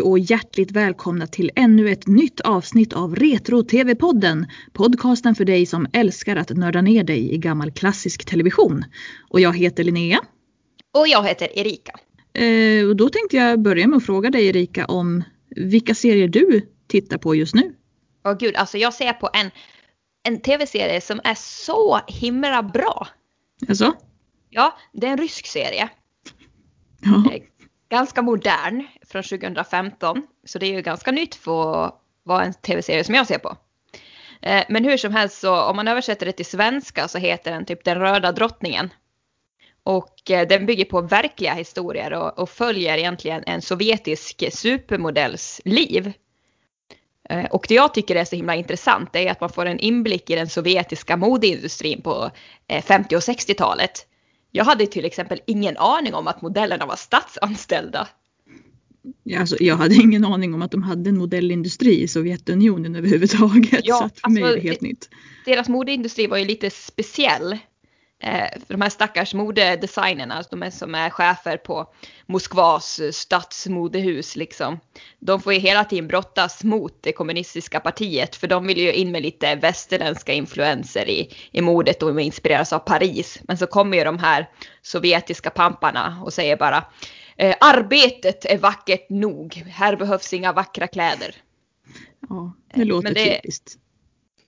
Hej och hjärtligt välkomna till ännu ett nytt avsnitt av Retro-TV-podden. Podcasten för dig som älskar att nörda ner dig i gammal klassisk television. Och jag heter Linnea. Och jag heter Erika. Eh, och då tänkte jag börja med att fråga dig Erika om vilka serier du tittar på just nu. Åh gud, alltså jag ser på en, en tv-serie som är så himla bra. Alltså? Ja, det är en rysk serie. Ja. Ganska modern från 2015. Så det är ju ganska nytt för att vara en tv-serie som jag ser på. Eh, men hur som helst så om man översätter det till svenska så heter den typ Den röda drottningen. Och eh, den bygger på verkliga historier och, och följer egentligen en sovjetisk supermodells liv. Eh, och det jag tycker är så himla intressant är att man får en inblick i den sovjetiska modeindustrin på 50 och 60-talet. Jag hade till exempel ingen aning om att modellerna var statsanställda. Ja, Alltså, jag hade ingen aning om att de hade en modellindustri i Sovjetunionen överhuvudtaget. Ja, så för mig är det alltså, helt nytt. Deras modeindustri var ju lite speciell. Eh, de här stackars modedesignerna, alltså de är som är chefer på Moskvas eh, stadsmodehus liksom. De får ju hela tiden brottas mot det kommunistiska partiet för de vill ju in med lite västerländska influenser i, i modet och inspireras av Paris. Men så kommer ju de här sovjetiska pamparna och säger bara eh, arbetet är vackert nog, här behövs inga vackra kläder. Ja, det låter men det- typiskt.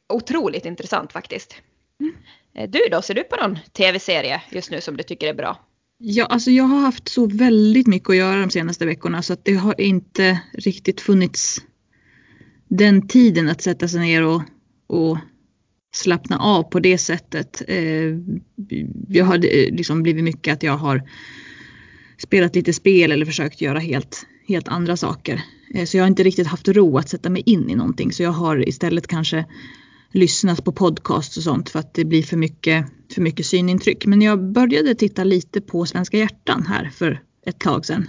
otroligt intressant faktiskt. Eh, Eh, du då, ser du på någon tv-serie just nu som du tycker är bra? Ja, alltså jag har haft så väldigt mycket att göra de senaste veckorna så att det har inte riktigt funnits den tiden att sätta sig ner och, och slappna av på det sättet. Eh, jag har eh, liksom blivit mycket att jag har spelat lite spel eller försökt göra helt, helt andra saker. Så jag har inte riktigt haft ro att sätta mig in i någonting så jag har istället kanske lyssnat på podcast och sånt för att det blir för mycket, för mycket synintryck. Men jag började titta lite på Svenska hjärtan här för ett tag sedan.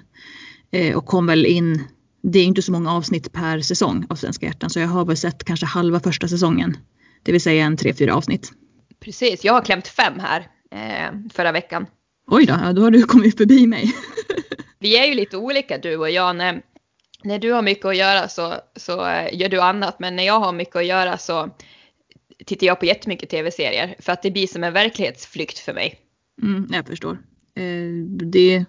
Eh, och kom väl in, det är inte så många avsnitt per säsong av Svenska hjärtan så jag har väl sett kanske halva första säsongen. Det vill säga en tre, fyra avsnitt. Precis, jag har klämt fem här eh, förra veckan. Oj då, ja, då har du kommit förbi mig. Vi är ju lite olika du och jag. När, när du har mycket att göra så, så eh, gör du annat, men när jag har mycket att göra så tittar jag på jättemycket tv-serier för att det blir som en verklighetsflykt för mig. Mm, jag förstår. Eh, det,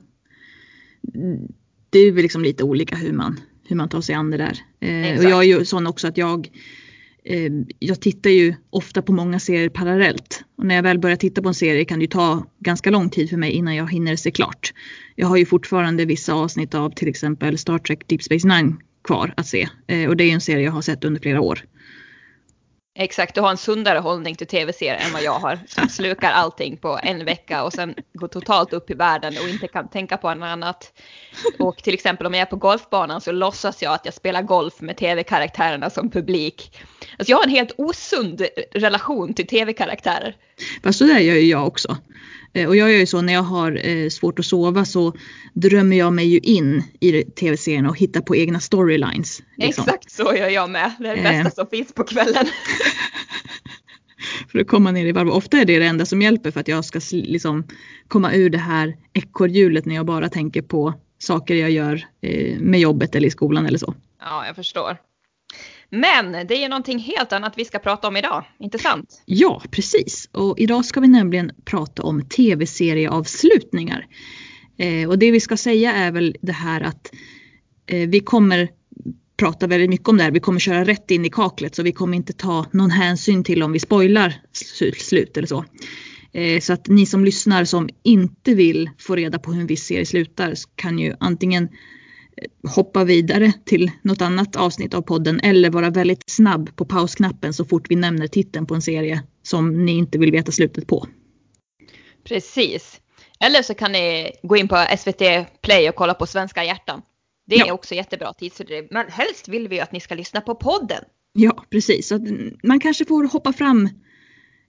det är väl liksom lite olika hur man, hur man tar sig an det där. Eh, och jag är ju sån också att jag, eh, jag tittar ju ofta på många serier parallellt. Och när jag väl börjar titta på en serie kan det ju ta ganska lång tid för mig innan jag hinner se klart. Jag har ju fortfarande vissa avsnitt av till exempel Star Trek Deep Space Nine kvar att se. Eh, och det är ju en serie jag har sett under flera år. Exakt, du har en sundare hållning till tv-serier än vad jag har. Som slukar allting på en vecka och sen går totalt upp i världen och inte kan tänka på något annat. Och till exempel om jag är på golfbanan så låtsas jag att jag spelar golf med tv-karaktärerna som publik. Alltså jag har en helt osund relation till tv-karaktärer. Fast så där gör ju jag också. Eh, Och jag gör ju så när jag har eh, svårt att sova så drömmer jag mig ju in i tv-serien och hittar på egna storylines. liksom. Exakt så gör jag med. Det är det Eh. bästa som finns på kvällen. För att komma ner i varv. Ofta är det det enda som hjälper för att jag ska liksom komma ur det här ekorrhjulet när jag bara tänker på saker jag gör eh, med jobbet eller i skolan eller så. Ja, jag förstår. Men det är ju någonting helt annat vi ska prata om idag, inte sant? Ja, precis. Och idag ska vi nämligen prata om tv-serieavslutningar. Eh, och det vi ska säga är väl det här att eh, vi kommer prata väldigt mycket om det här. Vi kommer köra rätt in i kaklet så vi kommer inte ta någon hänsyn till om vi spoilar sl- slut eller så. Eh, så att ni som lyssnar som inte vill få reda på hur en viss serie slutar kan ju antingen eh, hoppa vidare till något annat avsnitt av podden eller vara väldigt snabb på pausknappen så fort vi nämner titeln på en serie som ni inte vill veta slutet på. Precis. Eller så kan ni gå in på SVT Play och kolla på Svenska hjärtan. Det är Ja. också jättebra tidsfördriv. Men helst vill vi ju att ni ska lyssna på podden. Ja, precis. Så man kanske får hoppa fram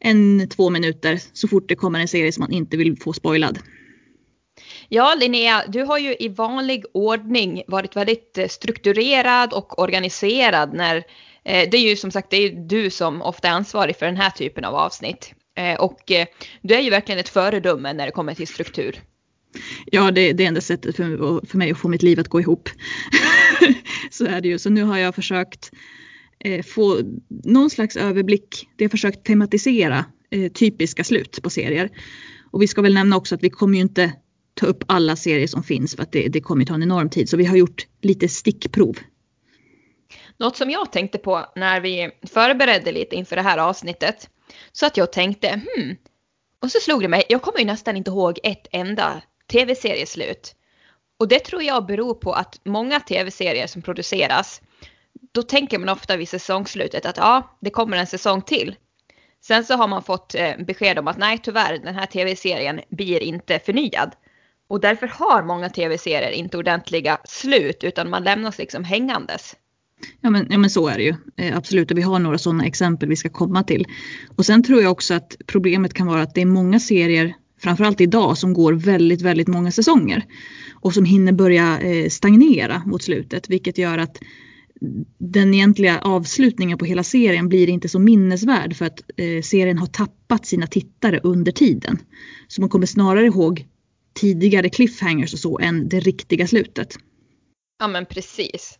en, två minuter så fort det kommer en serie som man inte vill få spoilad. Ja, Linnea, du har ju i vanlig ordning varit väldigt eh, strukturerad och organiserad när eh, det är ju som sagt det är du som ofta är ansvarig för den här typen av avsnitt. Eh, och eh, du är ju verkligen ett föredöme när det kommer till struktur. Ja, det, det är enda sättet för, för mig att få mitt liv att gå ihop. så är det ju. Så nu har jag försökt Eh, få någon slags överblick. Det har försökt tematisera eh, typiska slut på serier. Och vi ska väl nämna också att vi kommer ju inte ta upp alla serier som finns för att det, det kommer ta en enorm tid. Så vi har gjort lite stickprov. Något som jag tänkte på när vi förberedde lite inför det här avsnittet. Så att jag tänkte, hmm. Och så slog det mig, jag kommer ju nästan inte ihåg ett enda tv-serieslut. Och det tror jag beror på att många tv-serier som produceras, då tänker man ofta vid säsongslutet att ja, det kommer en säsong till. Sen så har man fått eh, besked om att nej tyvärr, den här tv-serien blir inte förnyad. Och därför har många tv-serier inte ordentliga slut utan man lämnas liksom hängandes. Ja men, ja men så är det ju. Eh, absolut, och vi har några sådana exempel vi ska komma till. Och sen tror jag också att problemet kan vara att det är många serier, framförallt idag, som går väldigt, väldigt många säsonger. Och som hinner börja eh, stagnera mot slutet, vilket gör att den egentliga avslutningen på hela serien blir inte så minnesvärd för att eh, serien har tappat sina tittare under tiden. Så man kommer snarare ihåg tidigare cliffhangers och så än det riktiga slutet. Ja men precis.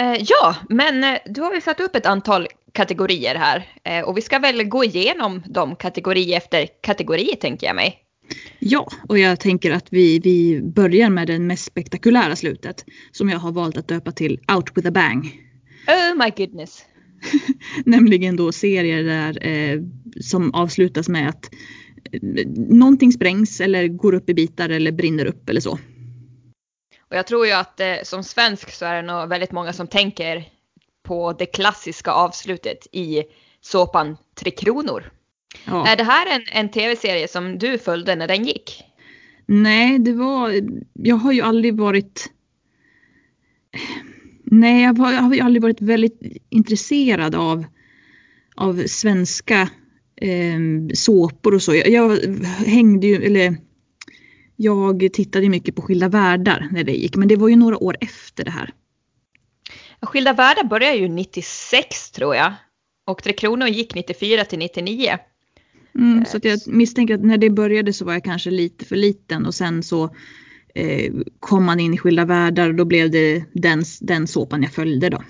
Eh, ja, men eh, då du har ju satt upp ett antal kategorier här eh, och vi ska väl gå igenom de kategori efter kategori tänker jag mig. Ja, och jag tänker att vi, vi börjar med det mest spektakulära slutet som jag har valt att döpa till Out with a bang. Oh my goodness. Nämligen då serier där, eh, som avslutas med att eh, någonting sprängs eller går upp i bitar eller brinner upp eller så. Och jag tror ju att eh, som svensk så är det nog väldigt många som tänker på det klassiska avslutet i såpan Tre Kronor. Ja. Är det här en, en tv-serie som du följde när den gick? Nej, det var, jag har ju aldrig varit Nej, jag har, jag har aldrig varit väldigt intresserad av, av svenska eh, såpor och så. Jag, jag, hängde ju, eller jag tittade mycket på Skilda Världar när det gick, men det var ju några år efter det här. Skilda Världar började ju 96 tror jag. Och Tre Kronor gick 94 till 99. Mm, eh, så jag misstänker att när det började så var jag kanske lite för liten och sen så eh, kom man in i Skilda Världar och då blev det den, den såpan jag följde då.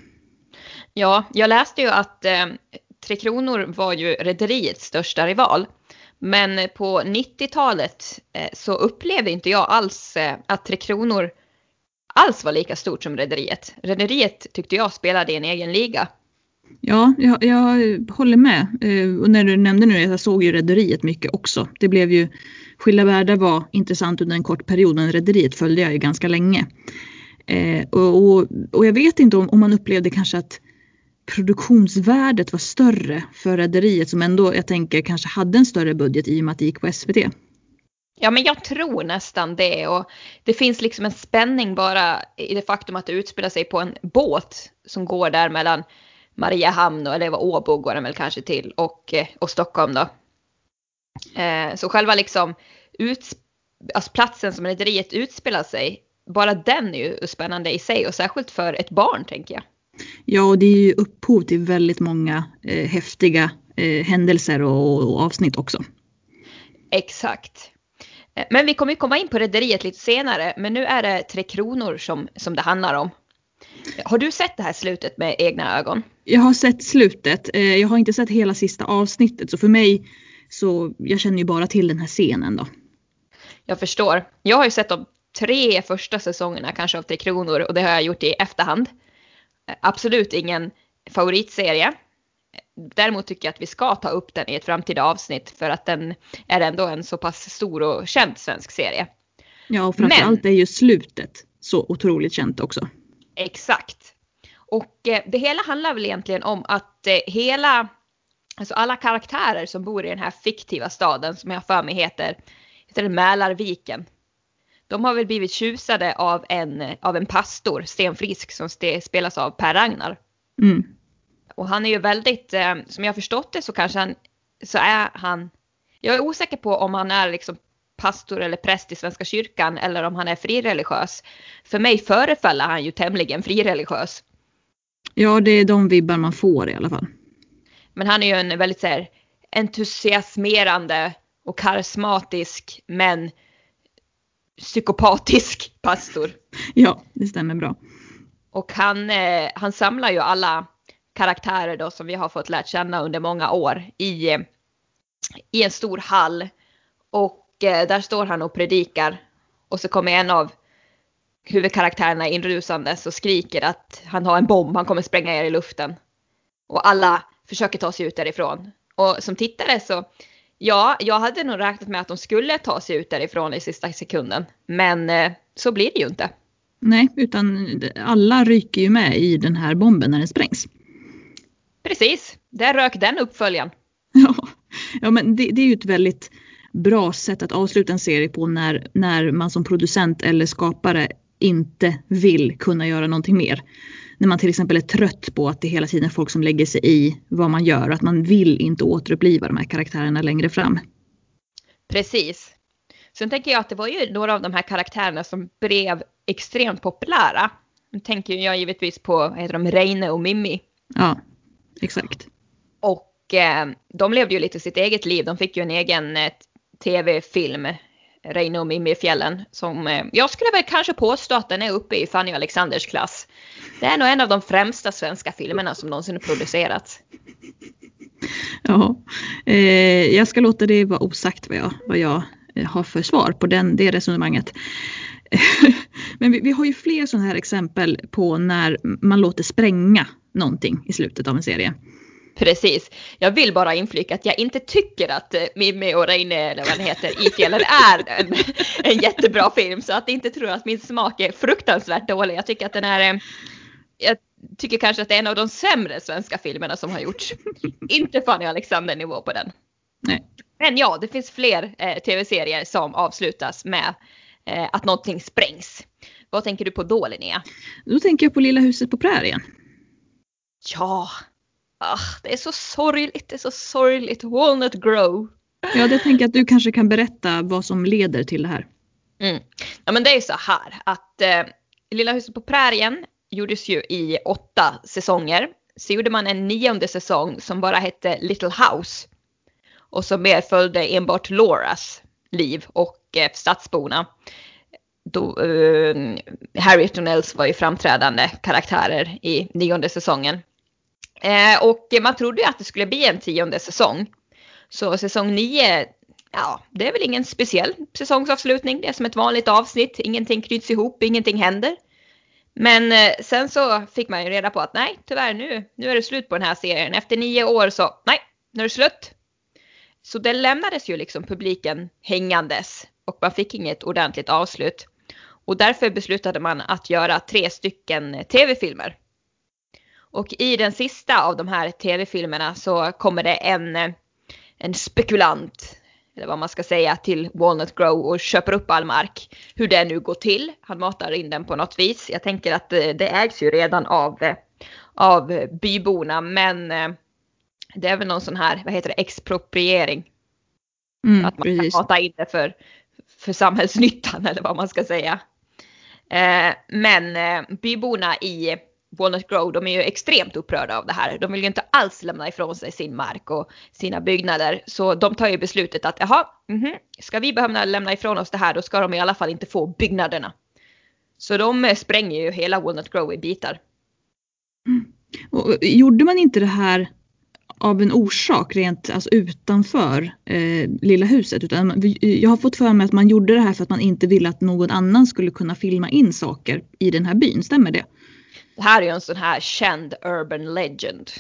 Ja, jag läste ju att eh, Tre Kronor var ju Rederiets största rival. Men på 90-talet eh, så upplevde inte jag alls eh, att Tre Kronor alls var lika stort som Rederiet. Rederiet tyckte jag spelade i en egen liga. Ja, jag, jag håller med. Eh, och när du nämnde nu, jag såg ju Rederiet mycket också. Det blev ju, Skilda världar var intressant under en kort period, men Rederiet följde jag ju ganska länge. Eh, och, och, och, jag vet inte om, om man upplevde kanske att produktionsvärdet var större för rederiet som ändå, jag tänker, kanske hade en större budget i och med att det gick på SVT. Ja, men jag tror nästan det och det finns liksom en spänning bara i det faktum att det utspelar sig på en båt som går där mellan Mariehamn och, eller vad Åbo går den väl kanske till och, eh, och Stockholm då. Eh, så själva liksom ut, alltså platsen som rederiet utspelar sig, bara den är ju spännande i sig och särskilt för ett barn tänker jag. Ja, och det är ju upphov till väldigt många eh, häftiga eh, händelser och, och, avsnitt också. Exakt. Eh, men vi kommer ju komma in på rederiet lite senare, men nu är det Tre Kronor som, som det handlar om. Har du sett det här slutet med egna ögon? Jag har sett slutet. Eh, jag har inte sett hela sista avsnittet, så för mig så jag känner ju bara till den här scenen då. Jag förstår. Jag har ju sett de tre första säsongerna kanske av Tre Kronor och det har jag gjort i efterhand absolut ingen favoritserie. Däremot tycker jag att vi ska ta upp den i ett framtida avsnitt för att den är ändå en så pass stor och känd svensk serie. Ja, och framförallt Men, är ju slutet så otroligt känt också. Exakt. Och eh, det hela handlar väl egentligen om att eh, hela, alltså alla karaktärer som bor i den här fiktiva staden som jag för mig heter, heter Mälarviken de har väl blivit tjusade av en, av en pastor, Sten Frisk, som spelas av Per Ragnar. Mm. Och han är ju väldigt, eh, som jag förstått det så kanske han, så är han, jag är osäker på om han är liksom pastor eller präst i Svenska kyrkan eller om han är frireligiös. För mig förefaller han ju tämligen frireligiös. Ja, det är de vibbar man får i alla fall. Men han är ju en väldigt så här, entusiasmerande och karismatisk men psykopatisk pastor. Ja, det stämmer bra. Och han, eh, han samlar ju alla karaktärer då som vi har fått lärt känna under många år i, i en stor hall. Och eh, där står han och predikar. Och så kommer en av huvudkaraktärerna inrusande och skriker att han har en bomb, han kommer spränga er i luften. Och alla försöker ta sig ut därifrån. Och som tittare så, ja, jag hade nog räknat med att de skulle ta sig ut därifrån i sista sekunden. Men eh, så blir det ju inte. Nej, utan alla ryker ju med i den här bomben när den sprängs. Precis, där rök den uppföljaren. Ja, ja men det, det, är ju ett väldigt bra sätt att avsluta en serie på när, när man som producent eller skapare inte vill kunna göra någonting mer. När man till exempel är trött på att det hela tiden är folk som lägger sig i vad man gör att man vill inte återuppliva de här karaktärerna längre fram. Precis. Sen tänker jag att det var ju några av de här karaktärerna som blev extremt populära. Nu tänker jag givetvis på vad heter de, Reine och Mimmi. Ja, exakt. Och eh, de levde ju lite sitt eget liv. De fick ju en egen tv-film, Reine och Mimmi i fjällen, som eh, jag skulle väl kanske påstå att den är uppe i Fanny Alexanders klass. Det är nog en av de främsta svenska filmerna som någonsin producerats. Ja, eh, jag ska låta det vara osagt vad jag, vad jag eh, har för svar på den, det resonemanget. Men vi, vi, har ju fler sådana här exempel på när man låter spränga någonting i slutet av en serie. Precis. Jag vill bara inflika att jag inte tycker att eh, Mimmi och Reine, eller vad den heter, i fjällen är en, en jättebra film. Så att inte tror att min smak är fruktansvärt dålig. Jag tycker att den är, eh, jag tycker kanske att det är en av de sämre svenska filmerna som har gjorts. inte Fanny Alexander nivå på den. Nej. Men ja, det finns fler eh, tv-serier som avslutas med eh, att någonting sprängs. Vad tänker du på då Linnea? Då tänker jag på Lilla huset på prärien. Ja, ah, det är så sorgligt, det är så sorgligt. Walnut Grove. Ja, det tänker att du kanske kan berätta vad som leder till det här. Mm. Ja, men det är så här att eh, Lilla huset på prärien gjordes ju i åtta säsonger. Så gjorde man en nionde säsong som bara hette Little House. Och som mer följde enbart Lauras liv och eh, stadsborna. Då, eh, Harriet och Nels var ju framträdande karaktärer i nionde säsongen. Eh, och man trodde ju att det skulle bli en tionde säsong. Så säsong nio, ja, det är väl ingen speciell säsongsavslutning. Det är som ett vanligt avsnitt. Ingenting knyts ihop, ingenting händer. Men eh, sen så fick man ju reda på att nej, tyvärr nu, nu är det slut på den här serien. Efter nio år så, nej, nu är det slut. Så det lämnades ju liksom publiken hängandes och man fick inget ordentligt avslut. Och därför beslutade man att göra tre stycken eh, tv-filmer. Och i den sista av de här tv-filmerna så kommer det en, en spekulant, eller vad man ska säga, till Walnut Grove och köper upp all mark. Hur det nu går till. Han matar in den på något vis. Jag tänker att det, det ägs ju redan av, av byborna men det är väl någon sån här, vad heter det, expropriering. Mm, att man precis. kan mata in det för, för samhällsnyttan eller vad man ska säga. Eh, men eh, byborna i Walnut Grove, de är ju extremt upprörda av det här. De vill ju inte alls lämna ifrån sig sin mark och sina byggnader. Så de tar ju beslutet att jaha, mm -hmm, ska vi behöva lämna ifrån oss det här då ska de i alla fall inte få byggnaderna. Så de eh, spränger ju hela Walnut Grove i bitar. Mm. Och eh, gjorde man inte det här av en orsak rent alltså utanför eh, lilla huset. Utan eh, jag har fått för mig att man gjorde det här för att man inte ville att någon annan skulle kunna filma in saker i den här byn. Stämmer det? Det här är ju en sån här känd urban legend.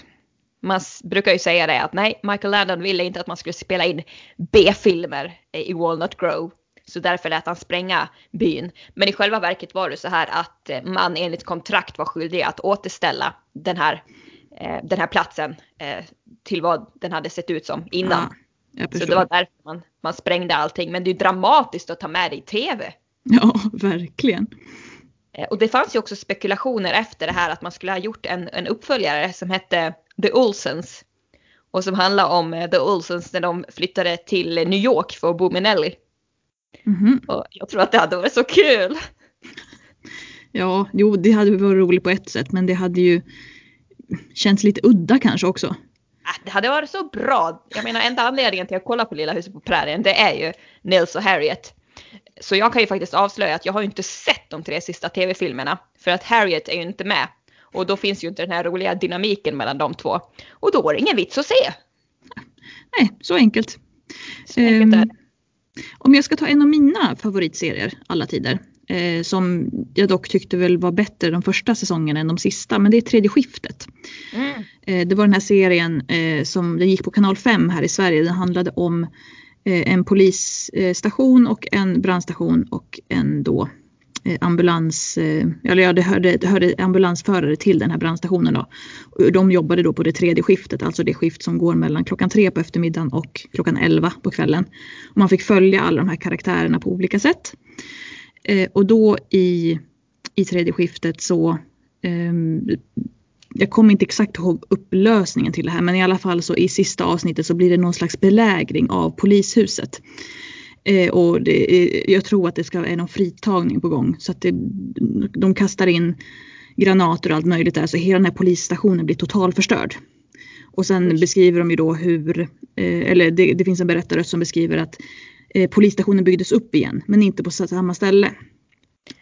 Man brukar ju säga det att nej, Michael Landon ville inte att man skulle spela in B-filmer i Walnut Grove. Så därför lät han spränga byn. Men i själva verket var det så här att eh, man enligt kontrakt var skyldig att återställa den här, eh, den här platsen eh, till vad den hade sett ut som innan. Ja, så det var därför man, man sprängde allting. Men det är dramatiskt att ta med det i tv. Ja, verkligen. Eh, och det fanns ju också spekulationer efter det här att man skulle ha gjort en, en uppföljare som hette The Olsens. Och som handlar om eh, The Olsens när de flyttade till New York för att bo med Nelly. Mm -hmm. Och jag tror att det hade varit så kul. Ja, jo det hade varit roligt på ett sätt men det hade ju känts lite udda kanske också. Äh, det hade varit så bra. Jag menar enda anledningen till att kolla på Lilla huset på prärien det är ju Nils och Harriet. Så jag kan ju faktiskt avslöja att jag har inte sett de tre sista tv-filmerna. För att Harriet är ju inte med. Och då finns ju inte den här roliga dynamiken mellan de två. Och då är det ingen vits att se. Nej, så enkelt. Så enkelt det. Om jag ska ta en av mina favoritserier alla tider. Eh, som jag dock tyckte väl var bättre de första säsongerna än de sista. Men det är Tredje skiftet. Mm. Eh, det var den här serien eh, som den gick på kanal 5 här i Sverige. Den handlade om Eh, en polisstation och en brandstation och en då eh, ambulans, eh, eller ja, det hörde, det hörde ambulansförare till den här brandstationen då. De jobbade då på det tredje skiftet, alltså det skift som går mellan klockan tre på eftermiddagen och klockan 11 på kvällen. Och man fick följa alla de här karaktärerna på olika sätt. Eh, och då i, i tredje skiftet så ehm, jag kommer inte exakt ihåg upplösningen till det här men i alla fall så i sista avsnittet så blir det någon slags belägring av polishuset. Eh, och det, är- jag tror att det ska vara någon fritagning på gång så att det, de kastar in granater och allt möjligt där så hela den här polisstationen blir totalförstörd. Och sen Oj. beskriver de ju då hur, eh, eller det, det finns en berättarröst som beskriver att eh, polisstationen byggdes upp igen men inte på samma ställe.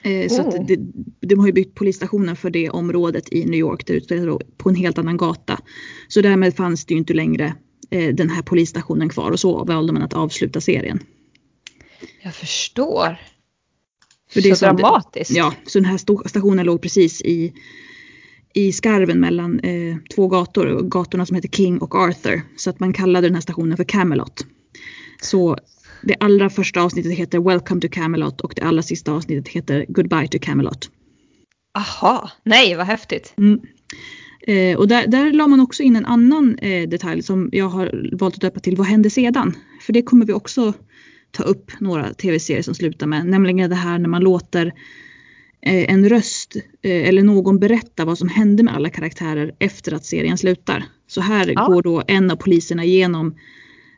Eh, Så Oh. att det, de har ju byggt polisstationen för det området i New York där ute på en helt annan gata. Så därmed fanns det ju inte längre eh, den här polisstationen kvar och så valde man att avsluta serien. Jag förstår. För det så som- dramatiskt. Ja, så den här stationen låg precis i, i skarven mellan eh, två gator, gatorna som heter King och Arthur. Så att man kallade den här stationen för Camelot. Så det allra första avsnittet heter Welcome to Camelot och det allra sista avsnittet heter Goodbye to Camelot. Aha, nej vad häftigt. Mm. Eh, och där, där la man också in en annan eh, detalj som jag har valt att döpa till Vad hände sedan? För det kommer vi också ta upp några tv-serier som slutar med. Nämligen det här när man låter eh, en röst eh, eller någon berätta vad som hände med alla karaktärer efter att serien slutar. Så här Ja. går då en av poliserna igenom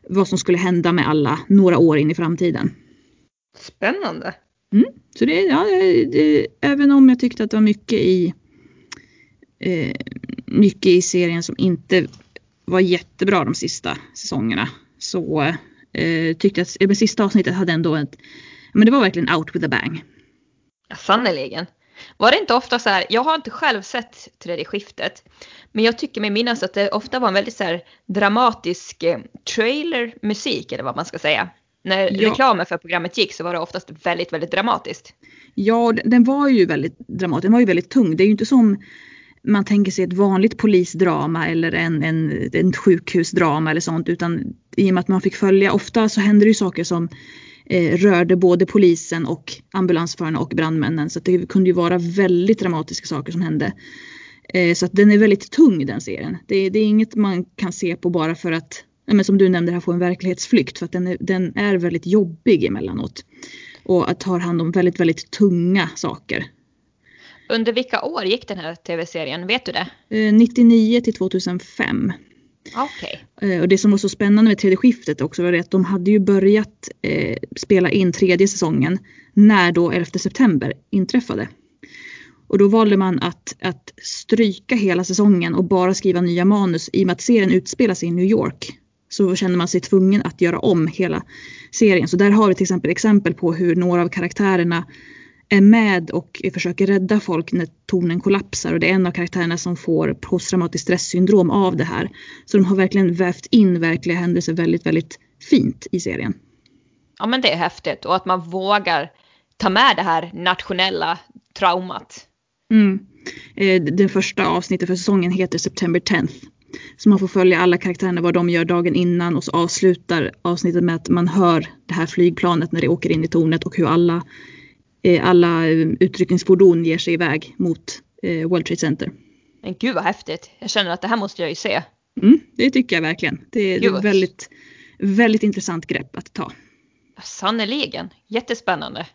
vad som skulle hända med alla några år in i framtiden. Spännande. Så det, ja, det, även om jag tyckte att det var mycket i eh, mycket i serien som inte var jättebra de sista säsongerna så eh, tyckte jag att eh, sista avsnittet hade ändå ett, men det var verkligen out with a bang. Ja, Sannerligen. Var det inte ofta så här, jag har inte själv sett tredje skiftet, men jag tycker mig minnas att det ofta var en väldigt så här dramatisk eh, trailermusik eller vad man ska säga. När Ja. reklamen för programmet gick så var det oftast väldigt, väldigt dramatiskt. Ja, den- var ju väldigt dramatisk, den var ju väldigt tung. Det är ju inte som man tänker sig ett vanligt polisdrama eller en, en, en sjukhusdrama eller sånt utan i och med att man fick följa, ofta så hände det ju saker som rörde både polisen och ambulansförarna och brandmännen så att det kunde ju vara väldigt dramatiska saker som hände. Eh, så att den är väldigt tung den serien. Det, det är inget man kan se på bara för att, men som du nämnde, här få en verklighetsflykt för att den är, den är väldigt jobbig emellanåt. Och att ta hand om väldigt, väldigt tunga saker. Under vilka år gick den här tv-serien? Vet du det? Eh, 99 till 2005. Okay. Eh, och det som var så spännande med tredje skiftet också var det att de hade ju börjat eh, spela in tredje säsongen när då 11 september inträffade. Och då valde man att, att stryka hela säsongen och bara skriva nya manus i och med att serien utspelar sig i New York. Så kände man sig tvungen att göra om hela serien. Så där har vi till exempel exempel på hur några av karaktärerna är med och försöker rädda folk när tornen kollapsar och det är en av karaktärerna som får posttraumatiskt stresssyndrom av det här. Så de har verkligen vävt in verkliga händelser väldigt, väldigt fint i serien. Ja men det är häftigt och att man vågar ta med det här nationella traumat. Mm. Eh, Det första avsnittet för säsongen heter September 10th. Så man får följa alla karaktärerna vad de gör dagen innan och så avslutar avsnittet med att man hör det här flygplanet när det åker in i tornet och hur alla, alla eh, utryckningsfordon ger sig iväg mot eh, World Trade Center. Men gud vad häftigt. Jag känner att det här måste jag ju se. Mm, det tycker jag verkligen. Det, är Gud, ett väldigt, väldigt intressant grepp att ta. Sannerligen. Jättespännande.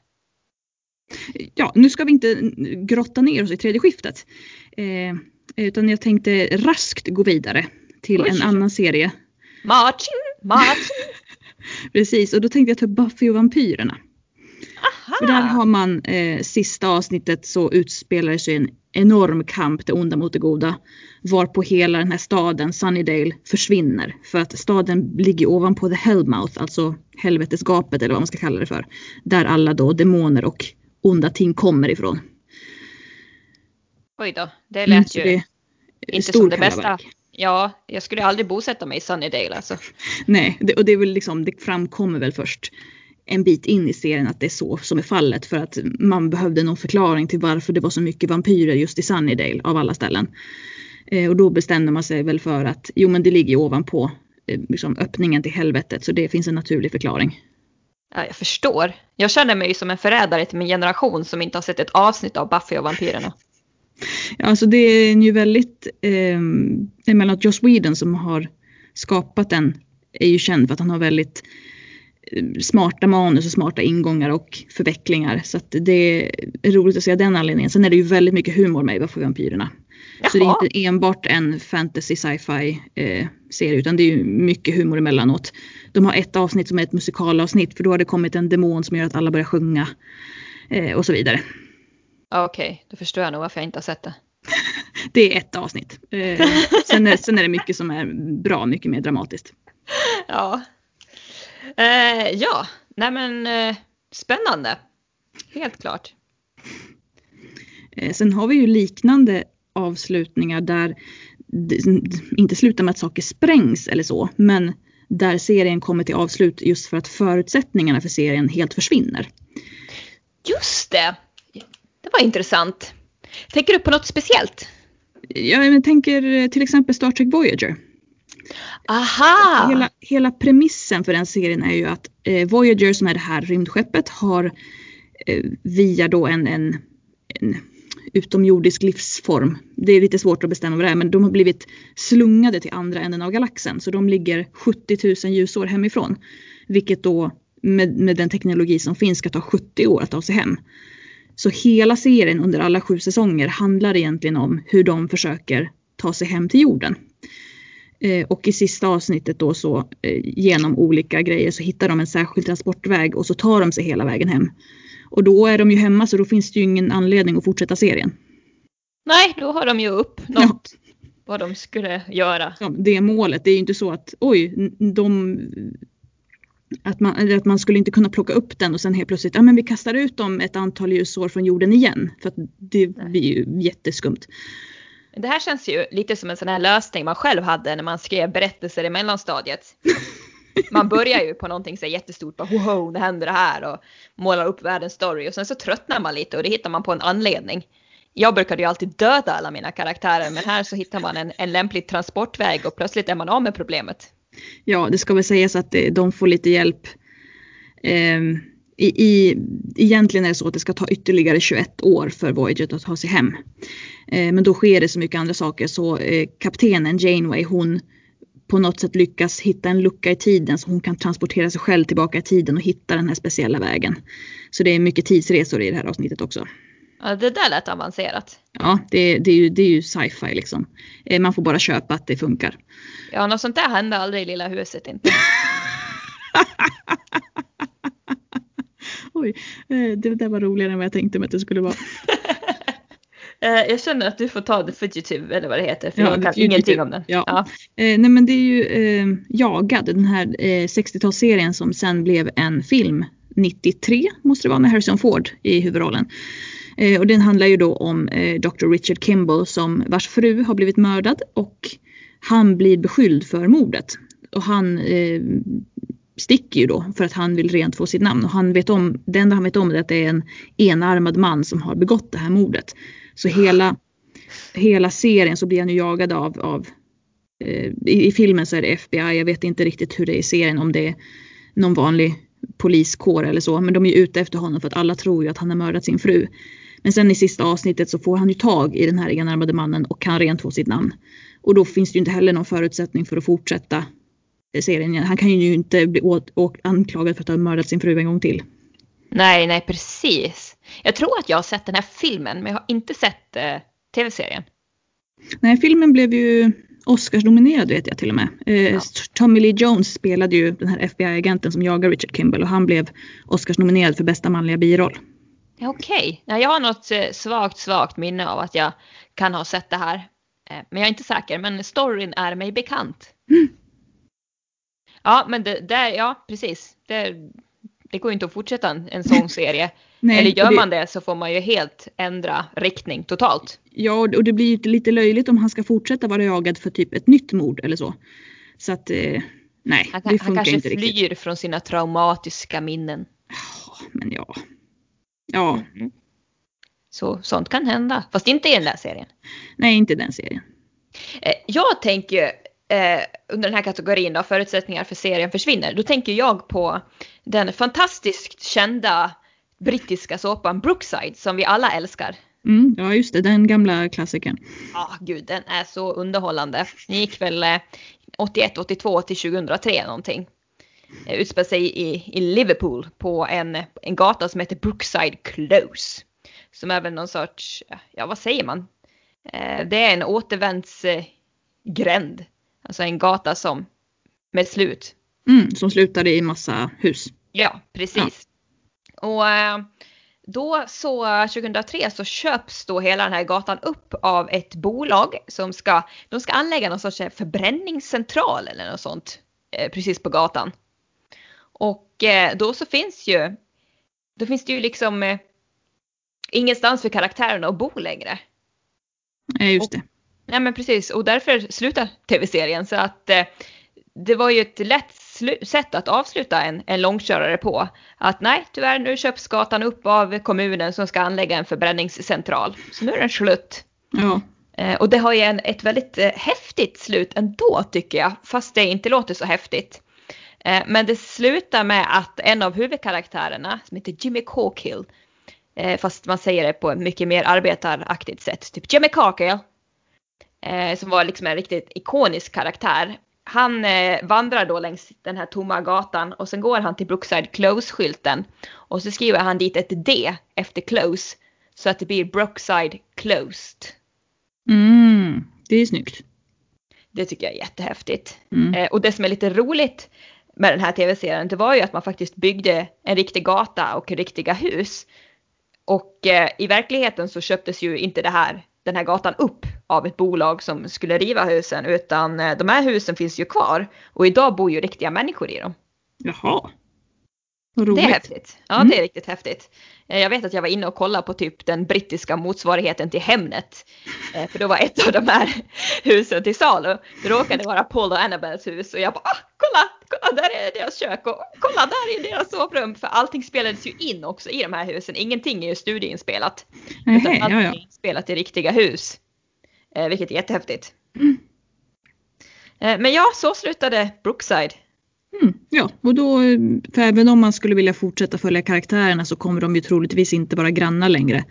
Ja, nu ska vi inte grotta ner oss i tredje skiftet. Eh, utan jag tänkte raskt gå vidare till Oj. en annan serie. Martin, Martin. Precis, och då tänkte jag ta upp Buffy och vampyrerna. För där har man eh, sista avsnittet så utspelar sig en enorm kamp, det onda mot det goda. Varpå hela den här staden, Sunnydale, försvinner. För att staden ligger ovanpå The Hellmouth, alltså helvetesgapet eller vad man ska kalla det för. Där alla då demoner och onda ting kommer ifrån. Oj då, det lät Mm, ju det inte som det bästa. Ja, jag skulle aldrig bosätta mig i Sunnydale alltså. Nej, det, och det är väl liksom, det framkommer väl först en bit in i serien att det är så som är fallet för att man behövde någon förklaring till varför det var så mycket vampyrer just i Sunnydale av alla ställen. Eh, och då bestämde man sig väl för att jo men det ligger ovanpå eh, liksom öppningen till helvetet så det finns en naturlig förklaring. Ja, jag förstår. Jag känner mig som en förrädare till min generation som inte har sett ett avsnitt av Buffy och vampyrerna. Ja, alltså det är ju väldigt, eh, emellanåt Joss Whedon som har skapat den är ju känd för att han har väldigt smarta manus och smarta ingångar och förvecklingar. Så det är roligt att se den anledningen. Sen är det ju väldigt mycket humor med och vampyrerna. Så det är Jaha. inte enbart en fantasy sci-fi eh, serie utan det är ju mycket humor emellanåt. De har ett avsnitt som är ett musikalavsnitt för då har det kommit en demon som gör att alla börjar sjunga. Eh, och så vidare. Okej, då förstår jag nog varför jag inte har sett det. Det är ett avsnitt. Eh, sen, är, sen är det mycket som är bra, mycket mer dramatiskt. Ja. Eh, ja, nej men eh, spännande. Helt klart. Eh, sen har vi ju liknande avslutningar där inte slutar med att saker sprängs eller så, men där serien kommer till avslut just för att förutsättningarna för serien helt försvinner. Just det. Det var intressant. Tänker du på något speciellt? Jag tänker eh, till exempel Star Trek Voyager. Aha! Hela, hela premissen för den serien är ju att eh, Voyager som är det här rymdskeppet har eh, via då en, en, en utomjordisk livsform. Det är lite svårt att bestämma vad det är men de har blivit slungade till andra änden av galaxen så de ligger 70 000 ljusår hemifrån. Vilket då med, med den teknologi som finns ska ta 70 år att ta sig hem. Så hela serien under alla sju säsonger handlar egentligen om hur de försöker ta sig hem till jorden. Eh, och i sista avsnittet då så eh, genom olika grejer så hittar de en särskild transportväg och så tar de sig hela vägen hem. Och då är de ju hemma så då finns det ju ingen anledning att fortsätta serien. Nej, då har de ju upp något vad de skulle göra. Ja, det är målet. Det är ju inte så att oj, de att man, att man skulle inte kunna plocka upp den och sen helt plötsligt, ja men vi kastar ut dem ett antal ljusår från jorden igen. För att det blir ju jätteskumt. Det här känns ju lite som en sån här lösning man själv hade när man skrev berättelser i mellanstadiet. Man börjar ju på någonting så jättestort, bara wow, det händer det här och målar upp världens story och sen så tröttnar man lite och det hittar man på en anledning. Jag brukade ju alltid döda alla mina karaktärer men här så hittar man en, en lämplig transportväg och plötsligt är man av med problemet. Ja, det ska väl sägas att eh, de får lite hjälp. Ehm, i, i, egentligen är det så att det ska ta ytterligare 21 år för Voyager att ta sig hem. Eh, men då sker det så mycket andra saker så eh, kaptenen Janeway hon på något sätt lyckas hitta en lucka i tiden så hon kan transportera sig själv tillbaka i tiden och hitta den här speciella vägen. Så det är mycket tidsresor i det här avsnittet också. Ja, det där lät avancerat. Ja, det, det är ju, det är ju sci-fi liksom. Eh, man får bara köpa att det funkar. Ja, något sånt där hände aldrig i lilla huset inte. Oj, eh, det där var roligare än vad jag tänkte mig att det skulle vara. Eh, Jag känner att du får ta The Fugitive eller vad det heter för Ja, jag kan ingenting om den. Ja. Ja. Eh, nej men det är ju eh, Jagad, den här eh, 60-talsserien som sen blev en film 93 måste det vara med Harrison Ford i huvudrollen. Eh, och den handlar ju då om eh, Dr. Richard Kimball som vars fru har blivit mördad och han blir beskylld för mordet. Och han sticker ju då för att han vill rent få sitt namn och han vet om, det enda han vet om är att det är en enarmad man som har begått det här mordet. Så hela, hela serien så blir han ju jagad av, av eh, i, i filmen så är det FBI, jag vet inte riktigt hur det är i serien om det är någon vanlig poliskår eller så, men de är ju ute efter honom för att alla tror ju att han har mördat sin fru. Men sen i sista avsnittet så får han ju tag i den här enarmade mannen och kan rent få sitt namn. Och då finns det ju inte heller någon förutsättning för att fortsätta serien. Han kan ju inte bli åt, och anklagad för att ha mördat sin fru en gång till. Nej, nej precis. Jag tror att jag har sett den här filmen men jag har inte sett eh, tv-serien. Nej, filmen blev ju Oscars-nominerad vet jag till och med. Eh, Ja. Tommy Lee Jones spelade ju den här FBI-agenten som jagar Richard Kimball och han blev Oscars-nominerad för bästa manliga biroll. Ja, Okej, okay. jag har något eh, svagt, svagt minne av att jag kan ha sett det här. Eh, men jag är inte säker, men storyn är mig bekant. Ja, men det, där, ja precis. Det, det går ju inte att fortsätta en, en sån serie. Nej, Eller gör det- man det så får man ju helt ändra riktning totalt. Ja, och det blir ju lite löjligt om han ska fortsätta vara jagad för typ ett nytt mord eller så. Så att, eh, nej, Han, det han funkar kanske inte riktigt. flyr från sina traumatiska minnen. Ja, men ja. Ja, Så sånt kan hända. Fast inte i den där serien. nej inte den serien. Eh, Jag tänker eh, under den här kategorin då, förutsättningar för serien försvinner. Då tänker jag på den fantastiskt kända brittiska såpan Brookside som vi alla älskar. Mm, ja, just det, den gamla klassikern. Ja, gud, den är så underhållande. Den gick väl eh, 81, 82 till 2003 någonting. Eh, Utspelar sig i, i Liverpool på en, en gata som heter Brookside Close. Som är väl någon sorts, ja vad säger man? Eh, det är en återvändsgränd. Alltså en gata som med slut. Mm, som slutade i massa hus. Ja, precis. Och eh, då så 2003 så köps då hela den här gatan upp av ett bolag som ska, de ska anlägga någon sorts eh, förbränningscentral eller något sånt eh, precis på gatan. Och då så finns ju, då finns det ju liksom ingenstans för karaktärerna att bo längre. Nej, just det. Nej men precis och därför slutar tv-serien så att eh, det var ju ett lätt sätt att avsluta en, en långkörare på. Att nej tyvärr nu köps gatan upp av kommunen som ska anlägga en förbränningscentral. Så nu är den slut. Ja, Eh, och det har ju en, ett väldigt eh, häftigt slut ändå tycker jag, fast det inte låter så häftigt. Eh, men det slutar med att en av huvudkaraktärerna, som heter Jimmy Corkill, eh, fast man säger det på ett mycket mer arbetaraktigt sätt, typ Jimmy Corkill, eh, som var liksom en riktigt ikonisk karaktär. Han eh, vandrar då längs den här tomma gatan och sen går han till Brookside Close-skylten och så skriver han dit ett D efter Close så att det blir Brookside Closed. mm, det är snyggt. Det tycker jag är jättehäftigt. Mm. Eh, och det som är lite roligt med den här tv-serien, det var ju att man faktiskt byggde en riktig gata och riktiga hus. Och eh, i verkligheten så köptes ju inte det här, den här gatan upp av ett bolag som skulle riva husen, utan eh, de här husen finns ju kvar. Och idag bor ju riktiga människor i dem. Jaha. Det är häftigt. Ja, Mm. det är riktigt häftigt. Eh, Jag vet att jag var inne och kollade på typ den brittiska motsvarigheten till Hemnet. Eh, För då var ett av de här husen till salu. Det råkade vara Paul och Annabels hus och jag bara ah, kolla, kolla där är deras kök och kolla där är deras sovrum. För allting spelades ju in också i de här husen. Ingenting är ju studieinspelat. Utan allting ja, ja. är inspelat i riktiga hus. Eh, Vilket är jättehäftigt. Mm. Men ja, så slutade Brookside. Mm, ja, och då, för även om man skulle vilja fortsätta följa karaktärerna så kommer de ju troligtvis inte vara grannar längre.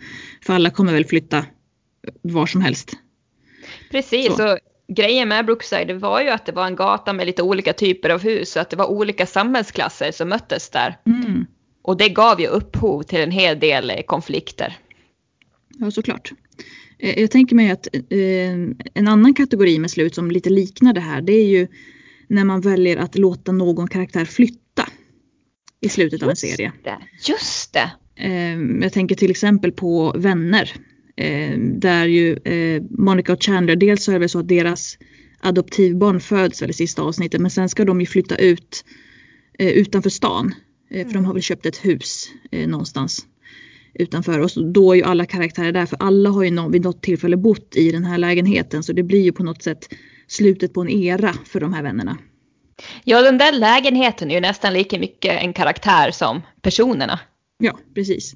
För alla kommer väl flytta var som helst. Precis, Så. så. grejen med Brookside var ju att det var en gata med lite olika typer av hus så att det var olika samhällsklasser som möttes där. Mm. Och det gav ju upphov till en hel del eh, konflikter. Ja, såklart. Eh, Jag tänker mig att eh, en annan kategori med slut som lite liknar det här, det är ju när man väljer att låta någon karaktär flytta i slutet av en serie. Det. Just det! Eh, jag tänker till exempel på Vänner. Eh, där ju eh, Monica och Chandler, dels så är det så att deras adoptivbarn föds väl i sista avsnittet men sen ska de ju flytta ut eh, utanför stan. Eh, för de har väl köpt ett hus någonstans utanför och då är ju alla karaktärer där för alla har ju vid något tillfälle bott i den här lägenheten så det blir ju på något sätt slutet på en era för de här vännerna. Ja, den där lägenheten är ju nästan lika mycket en karaktär som personerna. Ja, precis.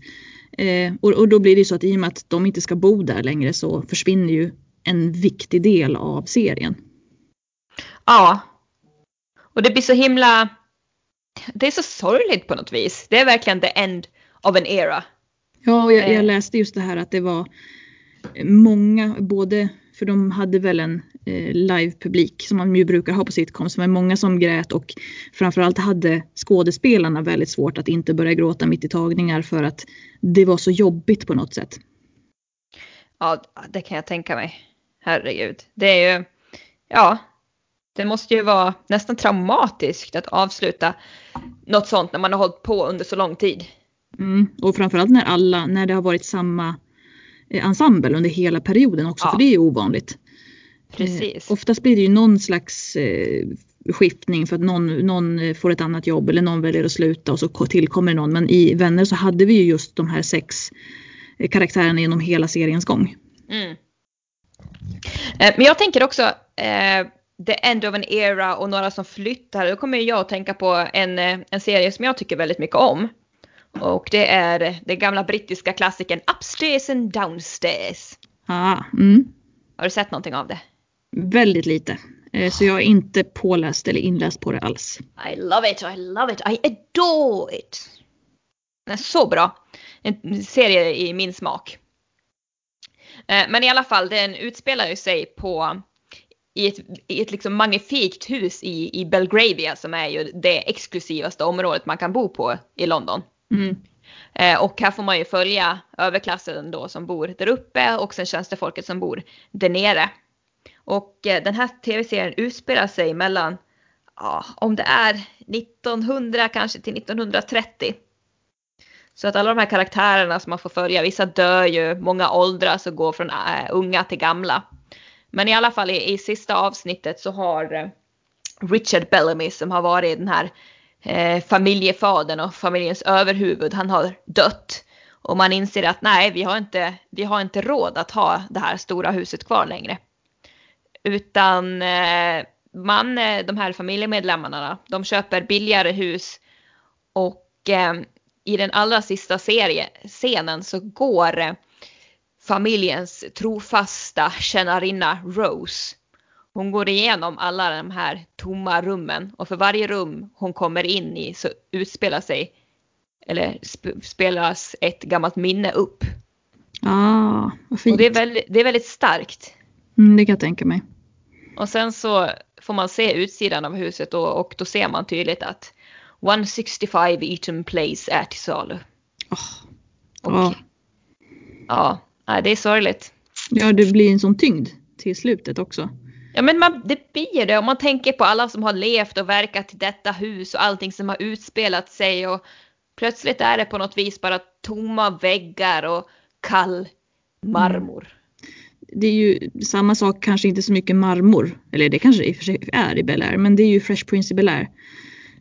Eh, och, och då blir det ju så att i och med att de inte ska bo där längre så försvinner ju en viktig del av serien. Ja. Och det blir så himla... Det är så sorgligt på något vis. Det är verkligen the end of an era. Ja, och jag, Eh. jag läste just det här att det var många, både för de hade väl en eh, livepublik som man ju brukar ha på sitcoms, men många som grät och framförallt hade skådespelarna väldigt svårt att inte börja gråta mitt i tagningar för att det var så jobbigt på något sätt. Ja, det kan jag tänka mig. Herregud. Det är ju... Ja. Det måste ju vara nästan traumatiskt att avsluta något sånt när man har hållit på under så lång tid. Mm. Och framförallt när alla, när det har varit samma eh, ensemble under hela perioden också, Ja. för det är ju ovanligt. Precis. Eh, oftast blir det ju någon slags eh, skiftning för att någon, någon får ett annat jobb eller någon väljer att sluta och så tillkommer någon. Men i Vänner så hade vi ju just de här sex karaktärerna genom hela seriens gång. Mm. Men jag tänker också eh, The End of an Era och några som flyttar. Då kommer jag att tänka på en, en serie som jag tycker väldigt mycket om. Och det är den gamla brittiska klassikern Upstairs and Downstairs. Ah, mm. Har du sett någonting av det? Väldigt lite. Eh, så jag är inte påläst eller inläst på det alls. I love it, I love it, I adore it. Den är så bra. En serie i min smak. Eh, men i alla fall, den utspelar ju sig på i ett, i ett liksom magnifikt hus i, i Belgravia som är ju det exklusivaste området man kan bo på i London. Mm. Eh, och här får man ju följa överklassen då som bor där uppe och sen tjänstefolket som bor där nere. Och eh, den här tv-serien utspelar sig mellan, ja, om det är 1900 kanske till 1930. Så att alla de här karaktärerna som man får följa, vissa dör ju, många åldras och går från äh, unga till gamla. Men i alla fall i, i sista avsnittet så har eh, Richard Bellamy som har varit den här eh, familjefadern och familjens överhuvud, han har dött. Och man inser att nej, vi har, inte, vi har inte råd att ha det här stora huset kvar längre. Utan eh, man, eh, de här familjemedlemmarna, de köper billigare hus och eh, i den allra sista serie, scenen så går eh, familjens trofasta tjänarinna Rose. Hon går igenom alla de här tomma rummen och för varje rum hon kommer in i så utspelar sig eller sp spelas ett gammalt minne upp. Ah, vad fint. Och det är väldigt, det är väldigt starkt. Mm, det kan jag tänka mig. Och sen så får man se utsidan av huset och, och då ser man tydligt att 165 Eaton Place är till salu. Oh. Och, oh. Ja, det är sorgligt. Ja, det blir en sån tyngd till slutet också. Ja, men man, det blir det. Om man tänker på alla som har levt och verkat i detta hus och allting som har utspelat sig och plötsligt är det på något vis bara tomma väggar och kall marmor. Mm det är ju samma sak, kanske inte så mycket marmor. Eller det kanske i och för sig är i Bel Air, men det är ju Fresh Prince i Bel Air.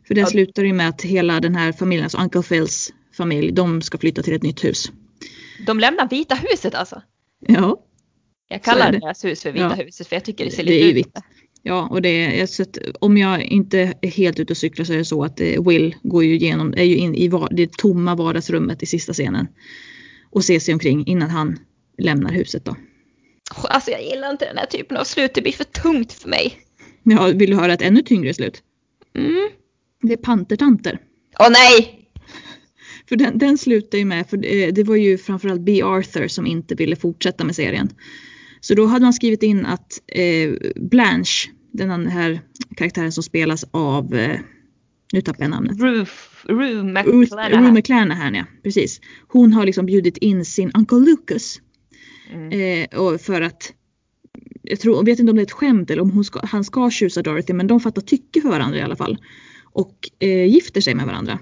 För det ja. slutar ju med att hela den här familjen, alltså Uncle Phils familj, de ska flytta till ett nytt hus. De lämnar Vita huset alltså? Ja. Jag kallar deras hus för Vita ja. huset för jag tycker det ser lite det är ut. Vitt. Ja, och det är, så att om jag inte är helt ute och cyklar så är det så att eh, Will går ju igenom, är ju in i det tomma vardagsrummet i sista scenen. Och ser sig omkring innan han lämnar huset då. Alltså jag gillar inte den här typen av slut, det blir för tungt för mig. Ja, vill du höra ett ännu tyngre slut? Mm. Det är pantertanter. Åh nej! För den, den slutar ju med, för det, det var ju framförallt B. Arthur som inte ville fortsätta med serien. Så då hade man skrivit in att eh, Blanche, den här karaktären som spelas av, eh, nu tappar jag namnet. Ruth, Rue McClanahan. Rue McClanahan, ja precis. Hon har liksom bjudit in sin Uncle Lucas Mm. Eh, och för att jag tror, jag vet inte om det är ett skämt eller om hon ska, han ska tjusa Dorothy men de fattar tycke för varandra i alla fall. Och eh, gifter sig med varandra.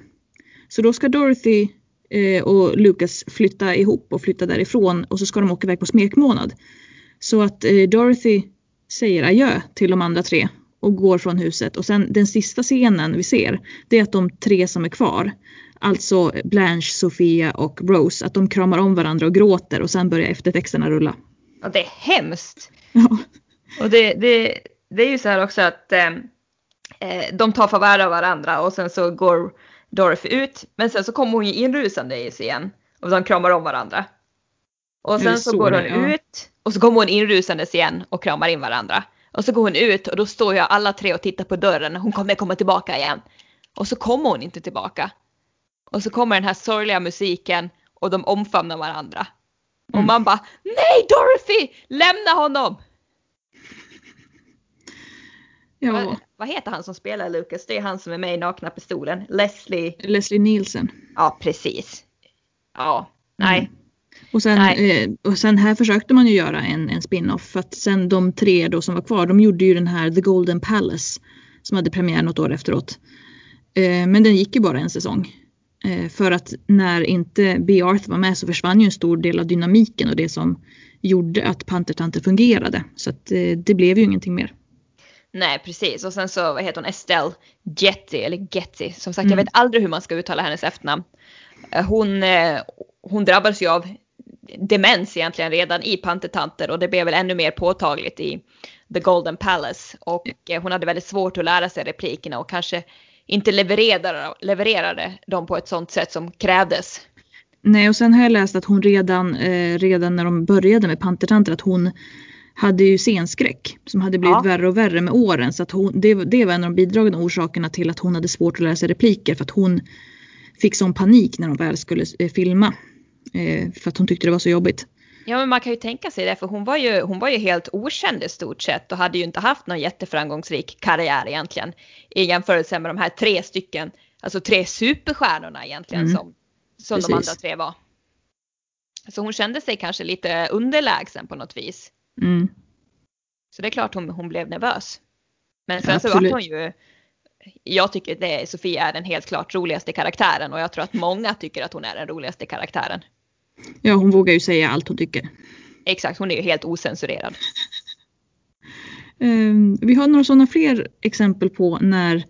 Så då ska Dorothy eh, och Lucas flytta ihop och flytta därifrån och så ska de åka iväg på smekmånad. Så att eh, Dorothy säger adjö till de andra tre och går från huset och sen den sista scenen vi ser det är att de tre som är kvar Alltså Blanche, Sofia och Rose. Att de kramar om varandra och gråter och sen börjar eftertexterna rulla. Ja, det är hemskt. Ja. Och det, det, det är ju så här också att eh, eh de tar farväl av varandra och sen så går Dorothy ut. Men sen så kommer hon ju inrusande igen och de kramar om varandra. Och sen så, så, går hon ja. ut och så kommer hon inrusandes igen och kramar in varandra. Och så går hon ut och då står ju alla tre och tittar på dörren. Hon kommer komma tillbaka igen. Och så kommer hon inte tillbaka. Och så kommer den här sorgliga musiken och de omfamnar varandra. Mm. Och man bara Nej Dorothy! Lämna honom! Ja. Vad, vad, heter han som spelar Lucas? Det är han som är med i Nakna Pistolen. Leslie... Leslie Nielsen. Ja, precis. Ja, nej. Mm. Och sen, eh, och sen här försökte man ju göra en, en spin-off för att sen de tre då som var kvar de gjorde ju den här The Golden Palace som hade premiär något år efteråt. Eh, men den gick ju bara en säsong. Eh, för att när inte B. Arthur var med så försvann ju en stor del av dynamiken och det som gjorde att Pantertanter fungerade. Så att eh, det blev ju ingenting mer. Nej, precis. Och sen så vad heter hon, Estelle Getty, eller Getty. Som sagt, Mm. jag vet aldrig hur man ska uttala hennes efternamn. Eh, Hon, hon drabbades ju av demens egentligen redan i Pantertanter och det blev väl ännu mer påtagligt i The Golden Palace. Och hon hade väldigt svårt att lära sig replikerna och kanske inte levererade, levererade dem på ett sånt sätt som krävdes. Nej, och sen har jag läst att hon redan, eh, redan när de började med Pantertanter att hon hade ju scenskräck som hade blivit Ja. värre och värre med åren. Så att hon, det, det var en av de bidragande orsakerna till att hon hade svårt att lära sig repliker för att hon fick sån panik när de väl skulle eh, filma. Eh, för att hon tyckte det var så jobbigt. Ja men man kan ju tänka sig det för hon var ju, hon var ju helt okänd i stort sett och hade ju inte haft någon jätteframgångsrik karriär egentligen. I jämförelse med de här tre stycken, alltså tre superstjärnorna egentligen Mm. som, som de andra tre var. Så hon kände sig kanske lite underlägsen på något vis. Mm. Så det är klart hon, hon blev nervös. Men sen Ja, så var absolut. hon ju, jag tycker det Sofia är den helt klart roligaste karaktären och jag tror att många tycker att hon är den roligaste karaktären. Ja, hon vågar ju säga allt hon tycker. Exakt, hon är ju helt osensurerad. Eh, vi har några sådana fler exempel på när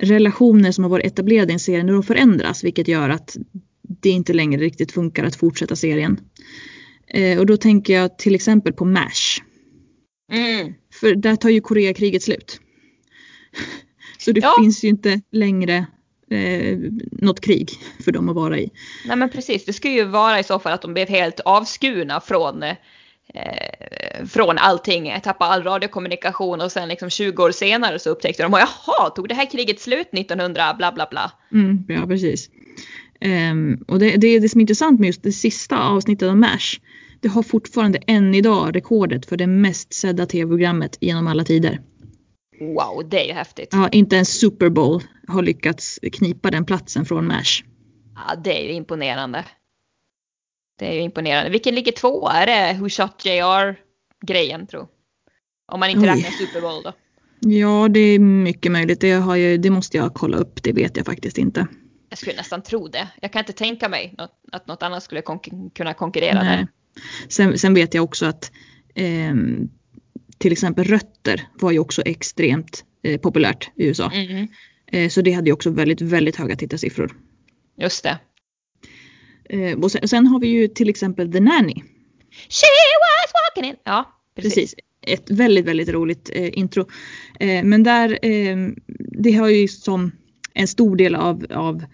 relationer som har varit etablerade i en serie, när de förändras, vilket gör att det inte längre riktigt funkar att fortsätta serien. Eh, och då tänker jag till exempel på MASH. Mm. För där tar ju Koreakriget slut. Så det Ja. finns ju inte längre eh, något krig för dem att vara i. Nej men precis, det skulle ju vara i så fall att de blev helt avskurna från, eh, från allting, tappade all radiokommunikation och sen liksom 20 år senare så upptäckte de, jaha, tog det här kriget slut 1900, bla bla bla. Mm, ja, precis. Ehm, och det, det, det som är intressant med just det sista avsnittet av MASH. Det har fortfarande än idag rekordet för det mest sedda tv-programmet genom alla tider. Wow, det är ju häftigt. Ja, inte ens Super Bowl har lyckats knipa den platsen från MASH. Ja, det är ju imponerande. Det är ju imponerande. Vilken ligger två? Är det Who Shot JR-grejen tror jag? Om man inte Oj. räknar Super Bowl då. Ja, det är mycket möjligt. Det, har jag, det måste jag kolla upp. Det vet jag faktiskt inte. Jag skulle nästan tro det. Jag kan inte tänka mig något, att något annat skulle konk- kunna konkurrera Nej. där. Sen, sen vet jag också att ehm, till exempel Rötter var ju också extremt eh, populärt i USA. Mm, Eh, så det hade ju också väldigt, väldigt höga tittarsiffror. just det. Eh, och sen, sen har vi ju till exempel The Nanny. She was walking in. Ja, precis. Precis. Ett väldigt, väldigt roligt eh, intro. Eh, men där, eh, det har ju som en stor del av, av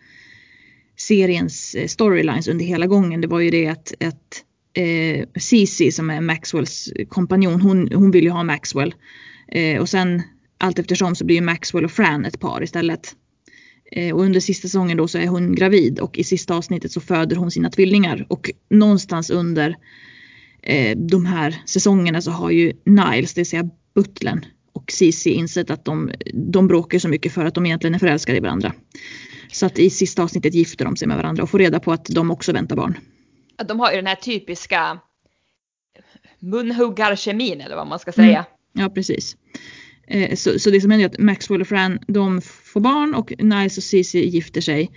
seriens eh, storylines under hela gången. Det var ju det att, att eh, Cici som är Maxwells kompanjon, hon, hon vill ju ha Maxwell. Eh, och sen allt eftersom så blir ju Maxwell och Fran ett par istället. Eh, och under sista säsongen då så är hon gravid och i sista avsnittet så föder hon sina tvillingar. Och någonstans under eh, de här säsongerna så har ju Niles, det vill säga butlern och Cici insett att de, de bråkar så mycket för att de egentligen är förälskade i varandra. Så att i sista avsnittet gifter de sig med varandra och får reda på att de också väntar barn. De har ju den här typiska munhuggarkemin eller vad man ska säga. Ja, precis. Eh, så, så det som händer är att Maxwell och Fran de får barn och Niles och Cici gifter sig.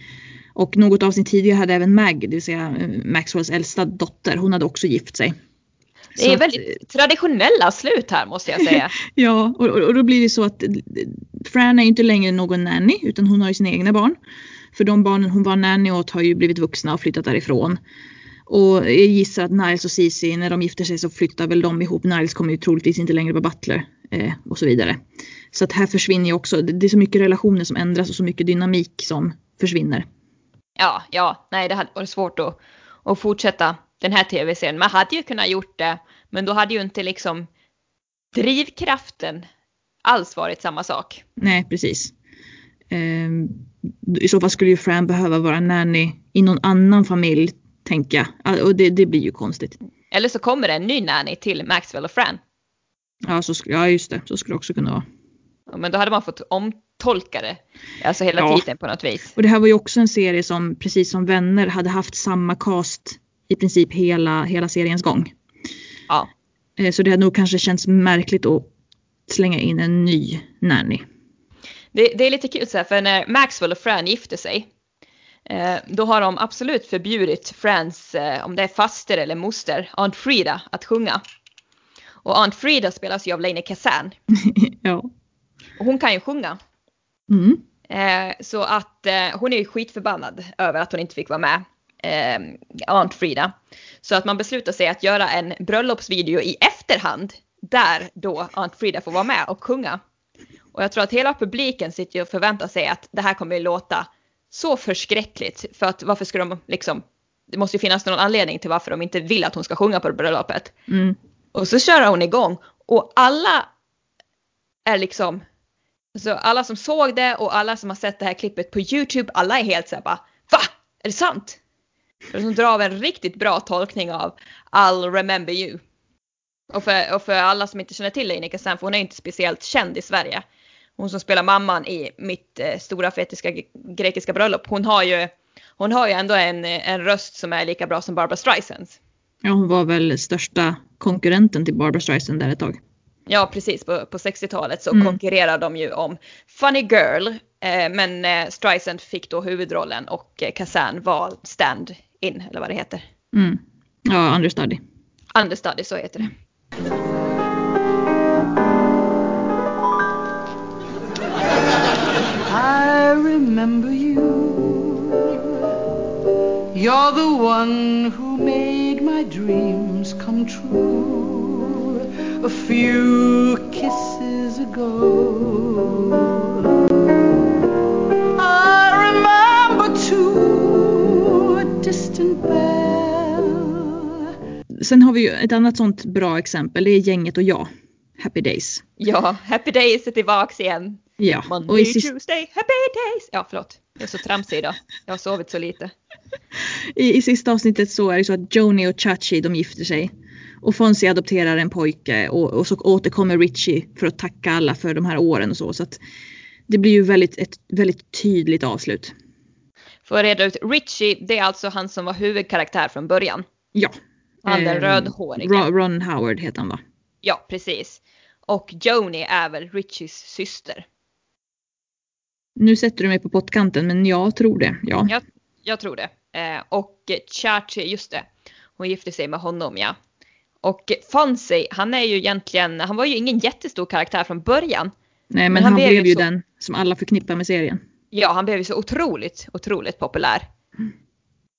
Och något avsnitt tidigare hade även Mag, det vill säga eh, Maxwells äldsta dotter, hon hade också gift sig. Det är väldigt traditionella slut här måste jag säga. Ja, och, och då blir det så att eh, Fran är inte längre någon nanny utan hon har ju sina egna barn. För de barnen hon var nanny åt har ju blivit vuxna och flyttat därifrån. Och jag gissar att Niles och Cici när de gifter sig så flyttar väl de ihop. Niles kommer ju troligtvis inte längre vara butler eh, och så vidare. Så att här försvinner ju också, det är så mycket relationer som ändras och så mycket dynamik som försvinner. Ja, ja, nej det hade varit svårt att, att fortsätta den här tv-serien. Man hade ju kunnat gjort det, men då hade ju inte liksom drivkraften alls varit samma sak. Nej, precis. Eh, I så fall skulle ju Fran behöva vara nanny i någon annan familj, Ah, Och det, det blir ju konstigt. Eller så kommer det en ny nanny till Maxwell och Fran. Ja, så, ja just det. Så skulle det också kunna vara. Men då hade man fått omtolka det, alltså hela Ja. tiden på något vis. Och det här var ju också en serie som precis som Vänner hade haft samma cast i princip hela, hela seriens gång. Ja, Eh, Så det hade nog kanske känts märkligt att slänga in en ny nanny. det, det är lite kul så här, för när Maxwell och Fran gifte sig, då har de absolut förbjudit Frans, eh, om det är faster eller moster, Aunt Frida att sjunga. Och Aunt Frida spelas ju av Lainey Kazan. ja. Och hon kan ju sjunga. Mm. Eh, så att eh, hon är ju skitförbannad över att hon inte fick vara med. Eh, Aunt Frida. Så att man beslutar sig att göra en bröllopsvideo i efterhand. Där då Aunt Frida får vara med och sjunga. Och jag tror att hela publiken sitter och förväntar sig att det här kommer att låta så förskräckligt. För att varför ska de liksom, det måste ju finnas någon anledning till varför de inte vill att hon ska sjunga på bröllopet. Mm. Och så kör hon igång och alla är liksom, alltså alla som såg det och alla som har sett det här klippet på YouTube, alla är helt såhär bara VA? Är det sant? För de drar av en riktigt bra tolkning av I'll remember you. Och för, och för alla som inte känner till Leinika Sam, för hon är inte speciellt känd i Sverige. Hon som spelar mamman i mitt eh, stora fetiska grekiska bröllop, hon har ju, hon har ju ändå en, en röst som är lika bra som Barbara Streisands. Ja, hon var väl största konkurrenten till Barbara Streisand där ett tag. Ja, precis. På, på 60-talet så Mm. konkurrerade de ju om Funny Girl. Eh, men eh, Streisand fick då huvudrollen och eh, Kazan var stand-in, eller vad det heter. Mm. Ja, understudy. Understudy, så heter det. Remember you. You're the one who made my dreams come true a few kisses ago. I remember too a distant bell. Sen har vi ju ett annat sånt bra exempel. Det är Gänget och jag. Happy Days. Ja, Happy Days är tillbaks igen. Ja, Monday, och i, sist, Tuesday, Happy Days! Ja, förlåt. Jag är så tramsig idag. Jag har sovit så lite. i, i sista avsnittet så är det så att Joni och Chachi de gifter sig. Och Fonzie adopterar en pojke och, och så återkommer Richie för att tacka alla för de här åren och så. Så att det blir ju väldigt, ett väldigt tydligt avslut. För att reda ut, Richie, det är alltså han som var huvudkaraktär från början. Ja. Han den rödhåriga. Ron, Ron Howard heter han va? Ja, precis. Och Joni är väl Richies syster. Nu sätter du mig på pottkanten men jag tror det. Ja. Jag, jag tror det. Eh, och Chachi, just det. Hon gifte sig med honom ja. Och Fonzie, han är ju egentligen, han var ju ingen jättestor karaktär från början. Nej men, Men han, han blev ju så- den som alla förknippar med serien. Ja, han blev ju så otroligt, otroligt populär.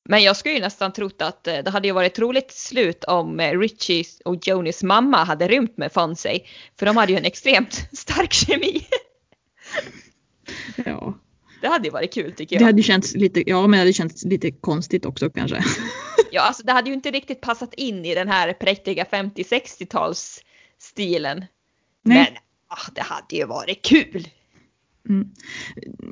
Men jag skulle ju nästan trott att eh, det hade ju varit roligt slut om eh, Richie och Jonis mamma hade rymt med Fonzie. För de hade ju en extremt stark kemi. Ja. Det hade ju varit kul tycker jag. Det hade känts lite, ja men det hade känts lite konstigt också kanske. Ja, alltså det hade ju inte riktigt passat in i den här präktiga 50-60-tals stilen. Nej. Men ah, det hade ju varit kul. Mm.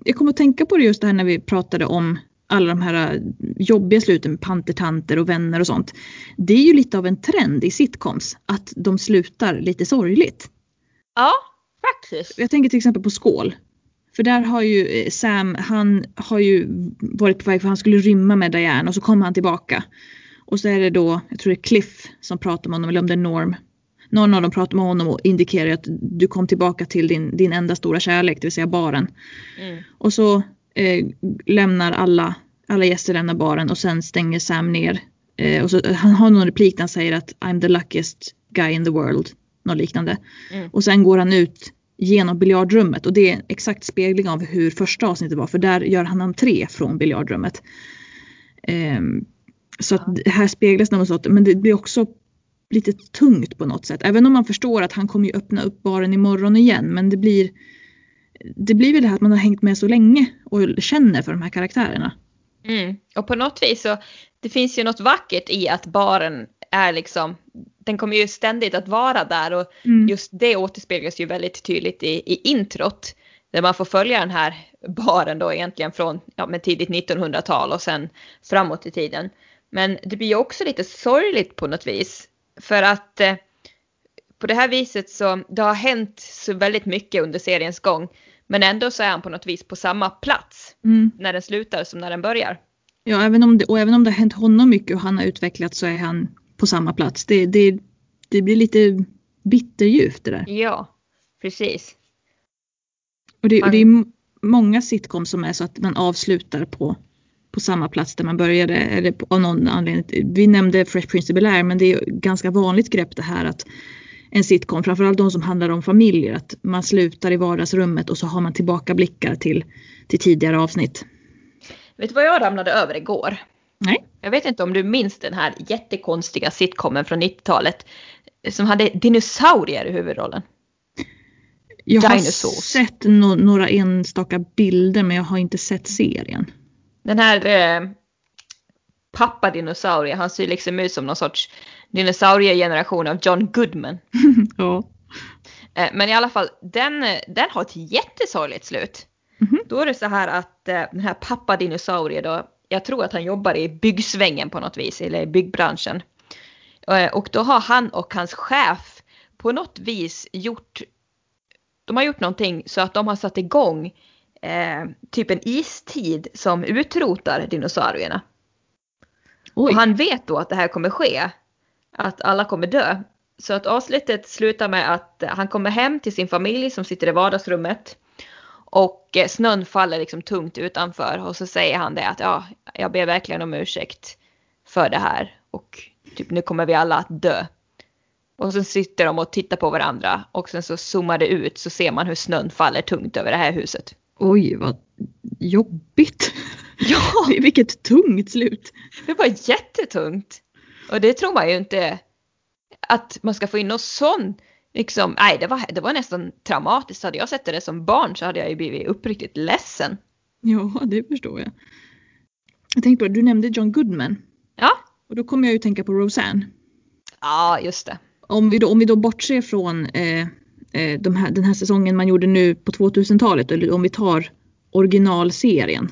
Jag kommer att tänka på det just det här när vi pratade om alla de här äh, jobbiga sluten med pantertanter och vänner och sånt. Det är ju lite av en trend i sitcoms att de slutar lite sorgligt. Ja, faktiskt. Jag tänker till exempel på Skål. För där har ju eh, Sam, han har ju varit på väg för han skulle rymma med Diane och så kommer han tillbaka. Och så är det då, jag tror det är Cliff som pratar med honom, eller om det är Norm. Någon av dem pratar med honom och indikerar att du kom tillbaka till din, din enda stora kärlek, det vill säga baren. Mm. Och så eh, lämnar alla, alla gäster lämnar baren och sen stänger Sam ner. Eh, och så, han har någon replik där han säger att I'm the luckiest guy in the world. Något liknande. Mm. Och sen går han ut genom biljardrummet och det är en exakt spegling av hur första avsnittet var för där gör han entré från biljardrummet. Ehm, så att det här speglas något sånt men det blir också lite tungt på något sätt. Även om man förstår att han kommer ju öppna upp baren imorgon igen men det blir det blir väl det här att man har hängt med så länge och känner för de här karaktärerna. Mm. Och på något vis så, det finns ju något vackert i att baren är liksom, den kommer ju ständigt att vara där och Mm. just det återspeglas ju väldigt tydligt i, i introt. Där man får följa den här baren då egentligen från ja, men tidigt 1900-tal och sen framåt i tiden. Men det blir ju också lite sorgligt på något vis. För att eh, på det här viset så det har hänt så väldigt mycket under seriens gång. Men ändå så är han på något vis på samma plats Mm. när den slutar som när den börjar. Ja, även om det, och även om det har hänt honom mycket och han har utvecklats så är han på samma plats. Det, det, det blir lite bitterljuvt det där. Ja, precis. Och det, och det är många sitcoms som är så att man avslutar på, på samma plats där man började. Eller på, av någon anledning. Vi nämnde Fresh Prince of Bel-Air men det är ganska vanligt grepp det här att en sitcom, framförallt de som handlar om familjer, att man slutar i vardagsrummet och så har man tillbakablickar till, till tidigare avsnitt. Vet du vad jag ramlade över igår? Nej. Jag vet inte om du minns den här jättekonstiga sitcomen från 90-talet som hade dinosaurier i huvudrollen. Jag har Dinosaurs. sett no några enstaka bilder men jag har inte sett serien. Den här eh, pappa dinosaurie, han ser liksom ut som någon sorts dinosauriegeneration av John Goodman. Ja. Eh, men i alla fall, den, den har ett jättesorgligt slut. Mhm. Då är det så här att eh, den här pappa dinosaurie då, jag tror att han jobbar i byggsvängen på något vis, eller i byggbranschen. Eh, och då har han och hans chef på något vis gjort, de har gjort någonting så att de har satt igång eh, typ en istid som utrotar dinosaurierna. Oj. Och han vet då att det här kommer ske. Att alla kommer dö. Så att avslutet slutar med att han kommer hem till sin familj som sitter i vardagsrummet. Och eh, snön faller liksom tungt utanför och så säger han det att ja, jag ber verkligen om ursäkt för det här. Och typ nu kommer vi alla att dö. Och så sitter de och tittar på varandra och sen så zoomar det ut så ser man hur snön faller tungt över det här huset. Oj, vad jobbigt. Ja, Vilket tungt slut. det var jättetungt. Och det tror man ju inte att man ska få in någon sån liksom, nej det var, det var nästan traumatiskt. Hade jag sett det som barn så hade jag ju blivit uppriktigt ledsen. Ja, det förstår jag. Jag tänkte på du nämnde John Goodman. Ja, Och då kommer jag ju tänka på Roseanne. ja just det. Om vi då, om vi då bortser från eh, eh, de här, den här säsongen man gjorde nu på 2000-talet, eller om vi tar originalserien.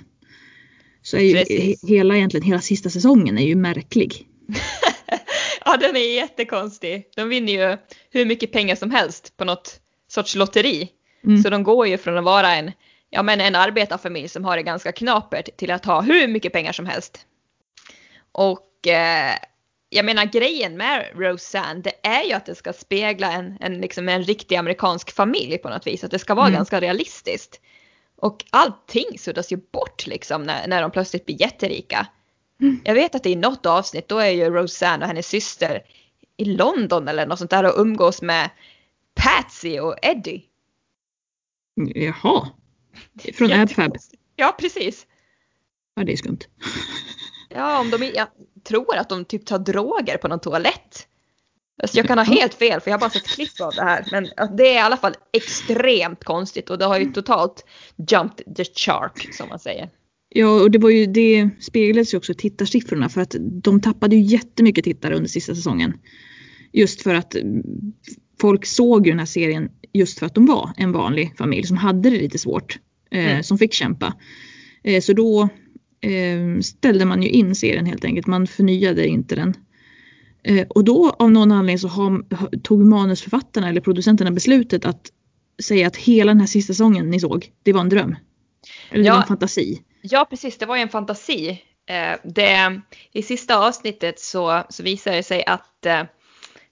Så är ju Precis. hela, egentligen, hela sista säsongen är ju märklig. Ja, den är jättekonstig. De vinner ju hur mycket pengar som helst på något sorts lotteri. Mm. Så de går ju från att vara en, ja, men en arbetarfamilj som har det ganska knapert till att ha hur mycket pengar som helst. Och eh, jag menar grejen med Roseanne det är ju att det ska spegla en, en, liksom en riktig amerikansk familj på något vis. Att det ska vara Mm. ganska realistiskt. Och allting suddas ju bort liksom när, när de plötsligt blir jätterika. Mm. Jag vet att i något avsnitt då är ju Roseanne och hennes syster i London eller något sånt där och umgås med Patsy och Eddie. Jaha. Från AdFab. Jättekonstigt. Ja, precis. Ja, det är skumt. Ja, om de, jag tror att de typ tar droger på någon toalett. Alltså jag kan ha helt fel för jag har bara sett klipp av det här. Men det är i alla fall extremt konstigt och det har ju totalt jumped the shark som man säger. Ja, och det var ju det speglades ju också i tittarsiffrorna för att de tappade ju jättemycket tittare under sista säsongen. Just för att folk såg ju den här serien just för att de var en vanlig familj som hade det lite svårt. Eh, Mm. Som fick kämpa. Eh, så då eh, ställde man ju in serien helt enkelt. Man förnyade inte den. Eh, och då av någon anledning så har, ha- tog manusförfattarna eller producenterna beslutet att säga att hela den här sista säsongen ni såg, det var en dröm. Eller det Ja. var en fantasi. Ja, precis. Det var ju en fantasi. Eh, det, I sista avsnittet så, så visar det sig att eh,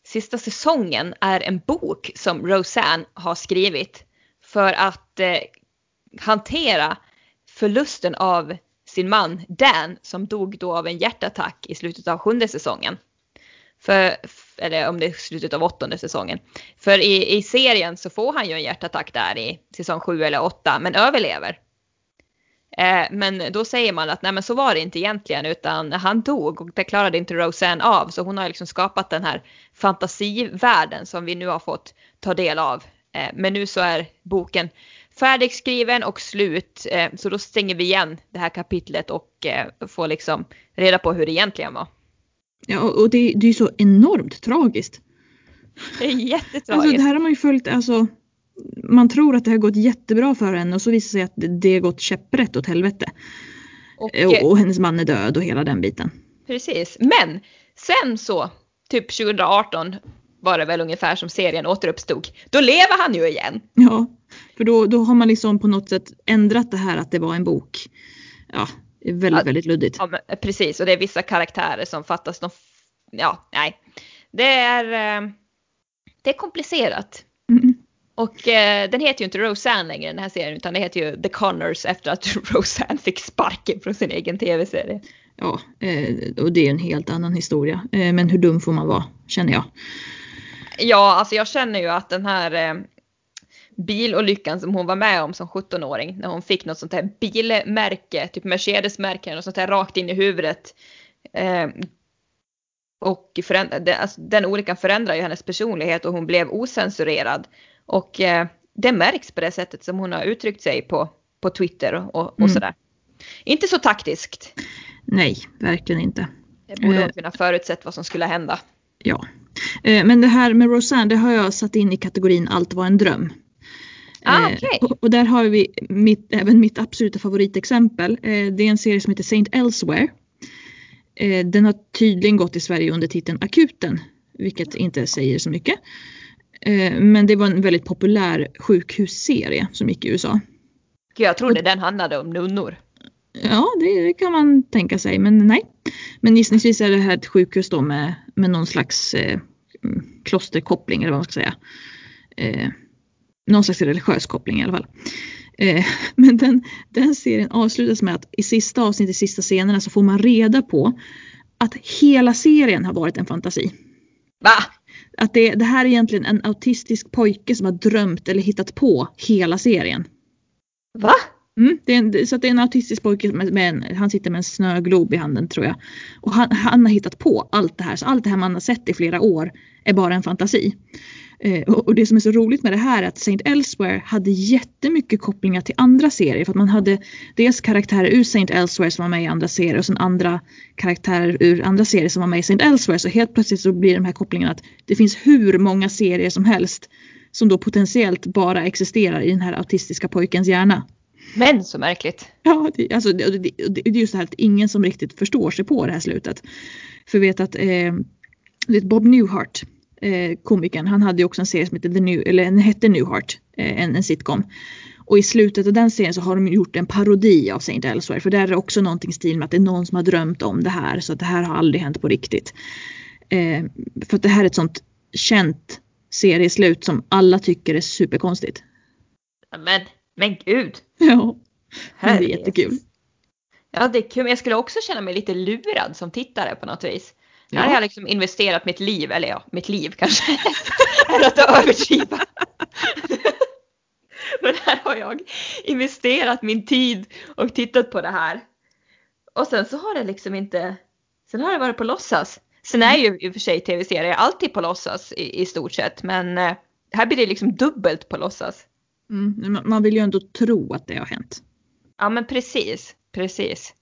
sista säsongen är en bok som Roseanne har skrivit för att eh, hantera förlusten av sin man Dan som dog då av en hjärtattack i slutet av sjunde säsongen. För, eller om det är slutet av åttonde säsongen. För i, i serien så får han ju en hjärtattack där i säsong sju eller åtta men överlever. Eh, men då säger man att nej men så var det inte egentligen utan han dog och det klarade inte Roseanne av så hon har liksom skapat den här fantasivärlden som vi nu har fått ta del av. Eh, men nu så är boken färdigskriven och slut eh, så då stänger vi igen det här kapitlet och får liksom reda på hur det egentligen var. Ja, och det, det är ju så enormt tragiskt. Det är jättetragiskt. Alltså det här har man ju följt, alltså man tror att det har gått jättebra för henne och så visar det sig att det, har gått käpprätt åt helvete. och, Eh, Och, och hennes man är död och hela den biten. Precis, men sen så, typ 2018 var det väl ungefär som serien återuppstod. Då lever han ju igen. Ja, för då, då har man liksom på något sätt ändrat det här att det var en bok. Ja, väldigt, Ja. väldigt luddigt. Ja, men, precis, och det är vissa karaktärer som fattas. De, ja, nej. Det är, eh, det är komplicerat. Och eh, den heter ju inte Roseanne längre den här serien utan det heter ju The Connors efter att Roseanne fick sparken från sin egen tv-serie. Ja, eh, och det är en helt annan historia. Eh, men hur dum får man vara, känner jag. Ja, alltså jag känner ju att den här eh, bilolyckan som hon var med om som 17-åring när hon fick något sånt här bilmärke, typ Mercedes-märke och sånt här rakt in i huvudet. Eh, och förändra, alltså, den olyckan förändrar ju hennes personlighet och hon blev osensurerad. Och eh, det märks på det sättet som hon har uttryckt sig på, på Twitter och, och Mm. sådär. Inte så taktiskt. Nej, verkligen inte. Det borde Eh. hon kunna förutsett vad som skulle hända. Ja. Eh, Men det här med Roseanne, det har jag satt in i kategorin allt var en dröm. Ah, Eh, okej. och, och där har vi mitt, även mitt absoluta favoritexempel. Eh, det är en serie som heter Saint Elsewhere. Eh, den har tydligen gått i Sverige under titeln Akuten, vilket inte säger så mycket. Eh, men det var en väldigt populär sjukhusserie som gick i USA. Jag trodde den handlade om nunnor. Ja, det, kan man tänka sig, men nej. Men gissningsvis är det här ett sjukhus då med, med någon slags eh, klosterkoppling eller vad man ska säga. Eh, någon slags religiös koppling i alla fall. Eh, men den, den serien avslutas med att i sista avsnittet, i sista scenerna så får man reda på att hela serien har varit en fantasi. Va? Att det, det här är egentligen en autistisk pojke som har drömt eller hittat på hela serien. Va? Mm, en, så det är en autistisk pojke med, med en, han sitter med en snöglob i handen tror jag. Och han, han har hittat på allt det här. Så allt det här man har sett i flera år är bara en fantasi. Eh, och, det som är så roligt med det här är att Saint Elsewhere hade jättemycket kopplingar till andra serier. För att man hade dels karaktärer ur Saint Elsewhere som var med i andra serier och sen andra karaktärer ur andra serier som var med i Saint Elsewhere. Så helt plötsligt så blir de här kopplingarna att det finns hur många serier som helst som då potentiellt bara existerar i den här autistiska pojkens hjärna. Men så märkligt. Ja, det, alltså, det, det, det det är just det här att ingen som riktigt förstår sig på det här slutet. För vet att eh, vet Bob Newhart, eh, komikern, han hade ju också en serie som hette The New, eller den hette Newhart, eh, en, en sitcom. Och i slutet av den serien så har de gjort en parodi av Saint Elsewhere. För där är det också någonting i stil med att det är någon som har drömt om det här. Så att det här har aldrig hänt på riktigt. Eh, för att det här är ett sånt känt serieslut som alla tycker är superkonstigt. Men, men gud. Ja, men det är jättekul. Ja, det är kul. Men jag skulle också känna mig lite lurad som tittare på något vis. Här har jag liksom investerat mitt liv, eller ja, mitt liv kanske är att överdriva. Men här har jag investerat min tid och tittat på det här. Och sen så har det liksom inte, sen har det varit på låtsas. Sen är ju i och för sig tv-serier alltid på låtsas i, i stort sett, men eh, här blir det liksom dubbelt på låtsas. Mm, man- man vill ju ändå tro att det har hänt. Ja men precis, precis.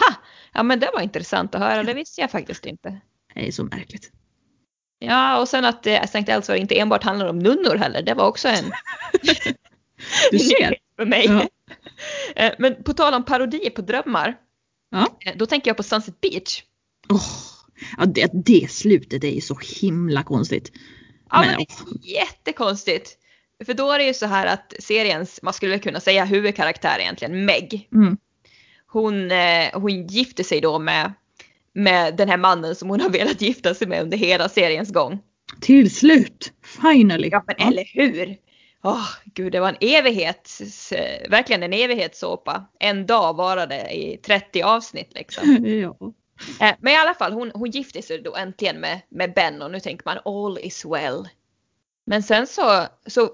Ha! Ja men det var intressant att höra, det visste jag faktiskt inte. Det är så märkligt. Ja och sen att eh, Sankt Elsewhere inte enbart handlar om nunnor heller, det var också en Du ser. för mig. Ja. Eh, Men på tal om parodier på drömmar, Ja. eh, då tänker jag på Sunset Beach. Åh, ja, det, det slutet är ju så himla konstigt. Ja Men, men, det är jättekonstigt. För då är det ju så här att seriens, man skulle kunna säga huvudkaraktär egentligen, Meg, Mm. Hon, eh, hon gifte sig då med, med den här mannen som hon har velat gifta sig med under hela seriens gång. Till slut! Finally! Ja men eller hur! Åh gud det var en evighets, eh, verkligen en evighetssåpa. En dag varade i 30 avsnitt liksom. ja. Eh, Men i alla fall hon, hon gifte sig då äntligen med, med Ben och nu tänker man all is well. Men sen så, så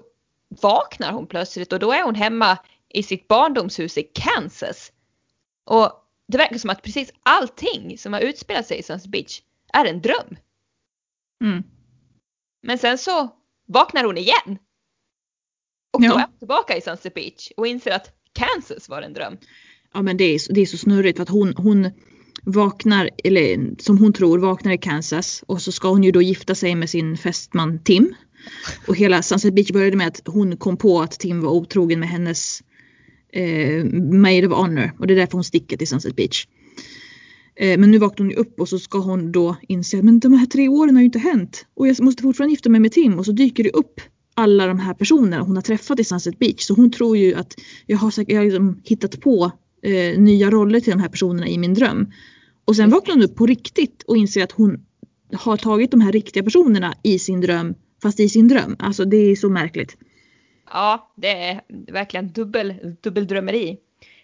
vaknar hon plötsligt och då är hon hemma i sitt barndomshus i Kansas. Och det verkar som att precis allting som har utspelat sig i Sunset Beach är en dröm. Mm. Men sen så vaknar hon igen. Och då Ja. är hon tillbaka i Sunset Beach och inser att Kansas var en dröm. ja men det är, så- det är så snurrigt för att hon, hon vaknar, eller som hon tror vaknar i Kansas och så ska hon ju då gifta sig med sin fästman Tim. Och hela Sunset Beach började med att hon kom på att Tim var otrogen med hennes eh, maid of honor och det är därför hon sticker till Sunset Beach. Eh, men nu vaknar hon ju upp och så ska hon då inse att men de här tre åren har ju inte hänt och jag måste fortfarande gifta mig med Tim och så dyker det upp alla de här personerna hon har träffat i Sunset Beach så hon tror ju att jag har, jag har liksom hittat på eh, nya roller till de här personerna i min dröm. Och sen vaknar hon upp på riktigt och inser att hon har tagit de här riktiga personerna i sin dröm fast i sin dröm. Alltså det är så märkligt. Ja, det är verkligen dubbel, dubbeldrömmeri.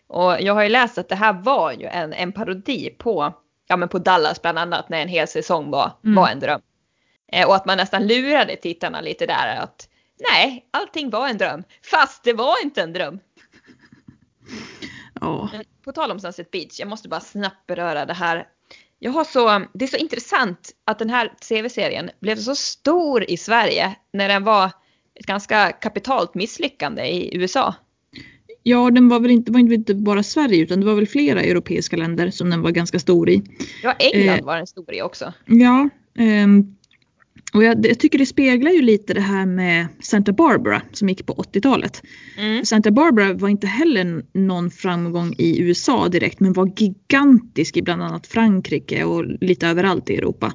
Och jag har ju läst att det här var ju en, en parodi på, ja men på Dallas bland annat när en hel säsong var, Mm. var en dröm. Eh, och att man nästan lurade tittarna lite där att nej, allting var en dröm. Fast det var inte en dröm. Men på tal om Sunset Beach, jag måste bara snabbt beröra det här. Jag har så, det är så intressant att den här tv-serien blev så stor i Sverige när den var ett ganska kapitalt misslyckande i USA. Ja, den var väl inte, var inte bara Sverige utan det var väl flera europeiska länder som den var ganska stor i. Ja, England Eh. var den stor i också. Ja, ehm, och jag, jag tycker det speglar ju lite det här med Santa Barbara som gick på 80-talet. Mm. Santa Barbara var inte heller någon framgång i USA direkt men var gigantisk i bland annat Frankrike och lite överallt i Europa.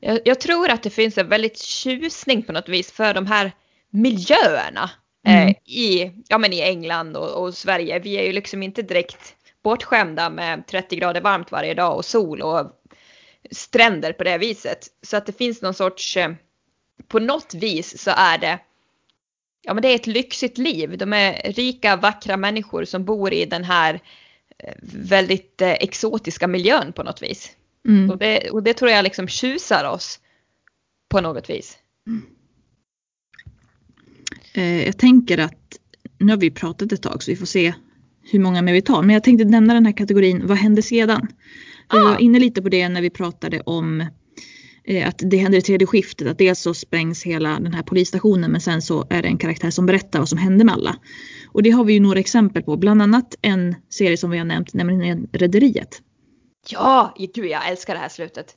Jag, jag tror att det finns en väldigt tjusning på något vis för de här miljöerna Mm. eh, i, ja, men i England och, och Sverige. Vi är ju liksom inte direkt bortskämda med 30 grader varmt varje dag och sol och stränder på det viset. Så att det finns någon sorts, eh, på något vis så är det, ja men det är ett lyxigt liv. De är rika, vackra människor som bor i den här eh, väldigt eh, exotiska miljön på något vis. Mm. Och, det, och det tror jag liksom tjusar oss på något vis. Eh, jag tänker att nu har vi pratat ett tag så vi får se hur många mer vi tar. Men jag tänkte nämna den här kategorin Vad hände sedan? Vi Ah. var inne lite på det när vi pratade om eh, att det händer i tredje skiftet. Att dels så sprängs hela den här polisstationen men sen så är det en karaktär som berättar vad som hände med alla. Och det har vi ju några exempel på. Bland annat en serie som vi har nämnt, nämligen Rederiet. Ja, gud jag älskar det här slutet.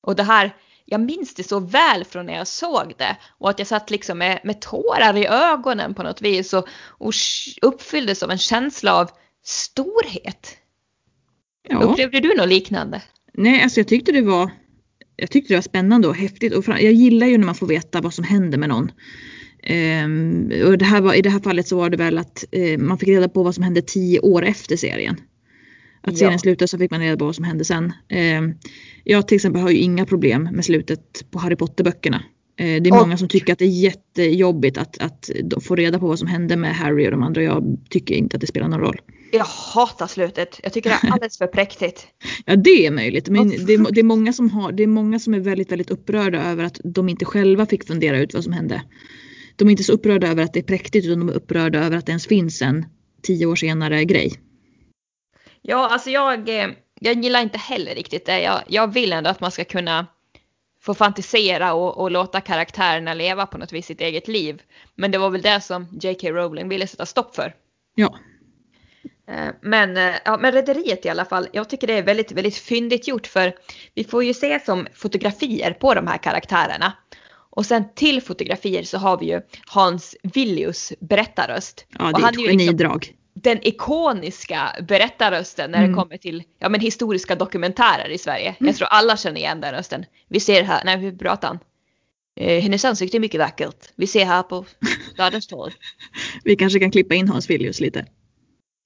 Och det här, jag minns det så väl från när jag såg det. Och att jag satt liksom med, med tårar i ögonen på något vis och, och uppfylldes av en känsla av storhet. Ja. Upplevde du något liknande? Nej, alltså jag tyckte det var jag tyckte det var spännande och häftigt och jag gillar ju när man får veta vad som händer med någon. Ehm, och det här var, I det här fallet så var det väl att eh, man fick reda på vad som hände tio år efter serien. Att Ja. serien slutade så fick man reda på vad som hände sen. Ehm, jag till exempel har ju inga problem med slutet på Harry Potter-böckerna. Eh, det är många som tycker att det är jättejobbigt att, att får reda på vad som hände med Harry och de andra. Jag tycker inte att det spelar någon roll. Jag hatar slutet. Jag tycker det är alldeles för präktigt. Ja det är möjligt men det, är- det, är många som har, det är många som är väldigt väldigt upprörda över att de inte själva fick fundera ut vad som hände. De är inte så upprörda över att det är präktigt utan de är upprörda över att det ens finns en tio år senare grej. Ja, alltså jag, eh, jag gillar inte heller riktigt det. Jag, jag vill ändå att man ska kunna få fantisera och, och låta karaktärerna leva på något vis sitt eget liv. Men det var väl det som J.K. Rowling ville sätta stopp för. Ja, Eh, Men, eh, ja, men Rederiet i alla fall, jag tycker det är väldigt, väldigt fyndigt gjort för vi får ju se som fotografier på de här karaktärerna. Och sen till fotografier så har vi ju Hans Villius berättarröst. ja det är ett liksom- genidrag. Den ikoniska berättarrösten när det Mm. kommer till ja, men historiska dokumentärer i Sverige. Jag tror alla känner igen den rösten. Vi ser här, nej hur pratar han? Eh, hennes ansikte är mycket vackert. Vi ser här på Stadens torg. Vi kanske kan klippa in Hans Villius lite.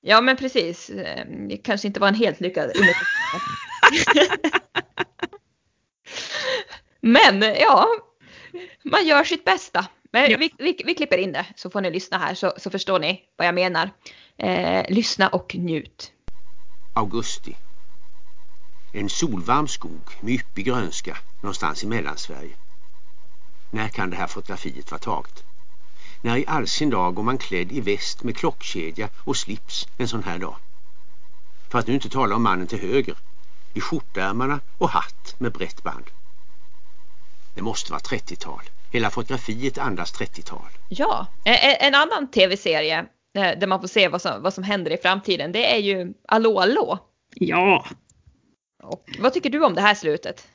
Ja men precis. Eh, Det kanske inte var en helt lyckad. Men ja, man gör sitt bästa. Men Ja. vi, vi, vi klipper in det så får ni lyssna här så, så förstår ni vad jag menar. Eh, lyssna och njut. Augusti. En solvarm skog med yppig grönska någonstans i Mellansverige. När kan det här fotografiet vara taget? När i all sin dag går man klädd i väst med klockkedja och slips en sån här dag? För att nu inte tala om mannen till höger. I skjortärmarna och hatt med brett band. Det måste vara 30-tal. Hela fotografiet andas 30-tal. Ja, en, en annan tv-serie där man får se vad som, vad som händer i framtiden det är ju Allå Allå. Ja, Och vad tycker du om det här slutet?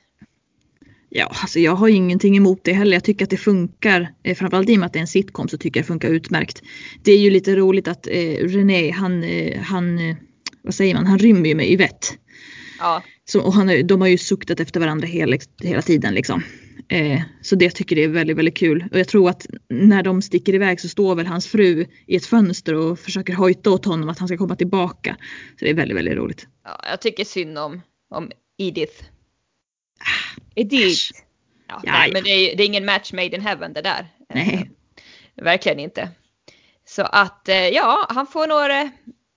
ja alltså jag har ingenting emot det heller. Jag tycker att det funkar. Eh, framförallt i och med att det är en sitcom så tycker jag det funkar utmärkt. Det är ju lite roligt att eh, René han, eh, han, eh, vad säger man, han rymmer ju med Yvette. Ja, Så, och han, de har ju suktat efter varandra hela, hela tiden liksom. Eh, så det tycker jag är väldigt, väldigt kul. Och jag tror att när de sticker iväg så står väl hans fru i ett fönster och försöker hojta åt honom att han ska komma tillbaka. Så det är väldigt, väldigt roligt. ja jag tycker synd om, om Edith. Edith. Ja, Ja, nej, ja. men det är, det är ingen match made in heaven det där. Nej. Verkligen inte. Så att eh, ja, han får, nog, eh,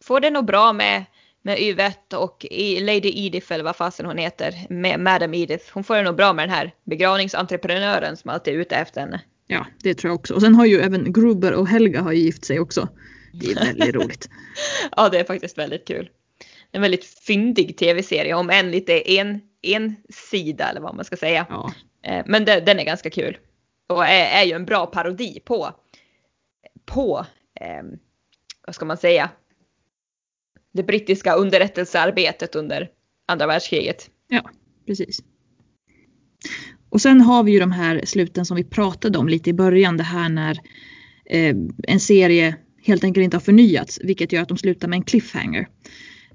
får det nog bra med med Yvette och Lady Edith eller vad fasen hon heter, med Madam Edith. Hon får det nog bra med den här begravningsentreprenören som alltid är ute efter henne. Ja, det tror jag också. Och sen har ju även Gruber och Helga har gift sig också. Det är väldigt roligt. Ja, det är faktiskt väldigt kul. En väldigt fyndig tv-serie, om än lite en, en sida eller vad man ska säga. Ja, Eh, Men det, den är ganska kul. Och är, är ju en bra parodi på, på eh, vad ska man säga, det brittiska underrättelsearbetet under andra världskriget. ja precis. Och sen har vi ju de här sluten som vi pratade om lite i början. Det här när eh, en serie helt enkelt inte har förnyats, vilket gör att de slutar med en cliffhanger.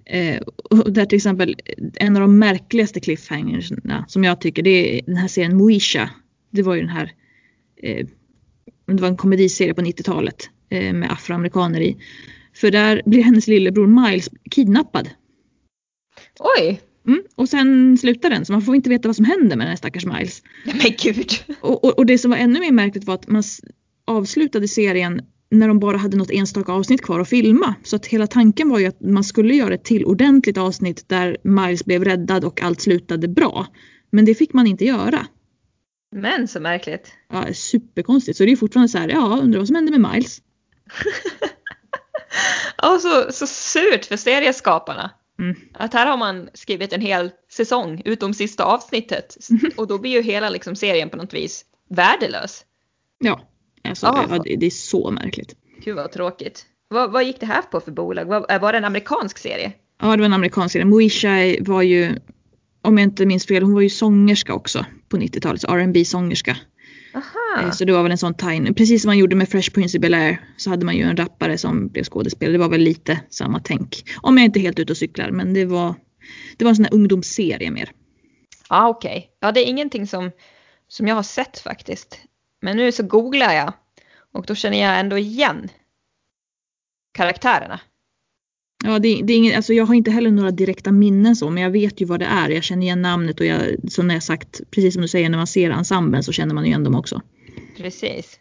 Eh, och där till exempel en av de märkligaste cliffhangerna som jag tycker det är den här serien Moesha. Det var ju den här, eh, det var en komediserie på 90-talet eh, med afroamerikaner i. För där blir hennes lillebror Miles kidnappad. Oj! Mm, och sen slutar den så man får inte veta vad som händer med den här stackars Miles. Men gud! Och, och, och det som var ännu mer märkligt var att man avslutade serien när de bara hade något enstaka avsnitt kvar att filma. Så att hela tanken var ju att man skulle göra ett till ordentligt avsnitt där Miles blev räddad och allt slutade bra. Men det fick man inte göra. Men så märkligt. Ja, superkonstigt. Så det är fortfarande så här, ja, undrar vad som hände med Miles. Ja, så, så surt för serieskaparna. Mm. Att här har man skrivit en hel säsong utom sista avsnittet. Och då blir ju hela liksom, serien på något vis värdelös. Ja, alltså, ja, det, det är så märkligt. Gud vad tråkigt. Vad, vad gick det här på för bolag? Var, var det en amerikansk serie? Ja, det var en amerikansk serie. Moesha var ju, om jag inte minns fel, hon var ju sångerska också på 90-talet. så R&B sångerska. Aha. Eh, Så det var väl en sån tie Precis som man gjorde med Fresh Prince of Bel-Air så hade man ju en rappare som blev skådespelare. Det var väl lite samma tänk. Om jag inte är helt ute och cyklar men det var, det var en sån här ungdomsserie mer. Ja okej. Ja det är ingenting som, som jag har sett faktiskt. Men nu så googlar jag. Och då känner jag ändå igen karaktärerna. Ja, det, det är ingen, alltså jag har inte heller några direkta minnen så men jag vet ju vad det är. Jag känner igen namnet och jag, som jag sagt, precis som du säger när man ser ensemblen så känner man igen dem också. Precis.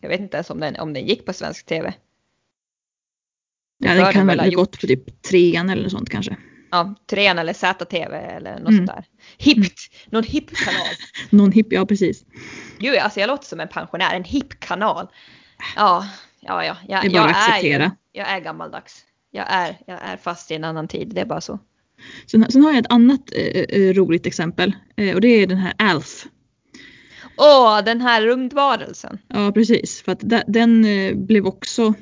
Jag vet inte ens om den, om den gick på svensk tv. Ja, den kan väl ha gått på typ trean eller något sånt kanske. Ja, trean eller ZTV eller något Mm. sånt där. Hippt! Någon hipp kanal. Någon hipp, ja precis. Gud, alltså jag låter som en pensionär. En hipp kanal. Ja, ja, ja. Jag, Det är bara jag att acceptera. Är, ju- jag är gammaldags. Jag är, jag är fast i en annan tid. Det är bara så. Sen, sen har jag ett annat eh, eh, roligt exempel eh, och det är den här Alf. Åh, den här rymdvarelsen. Ja precis, för att da- den eh, blev också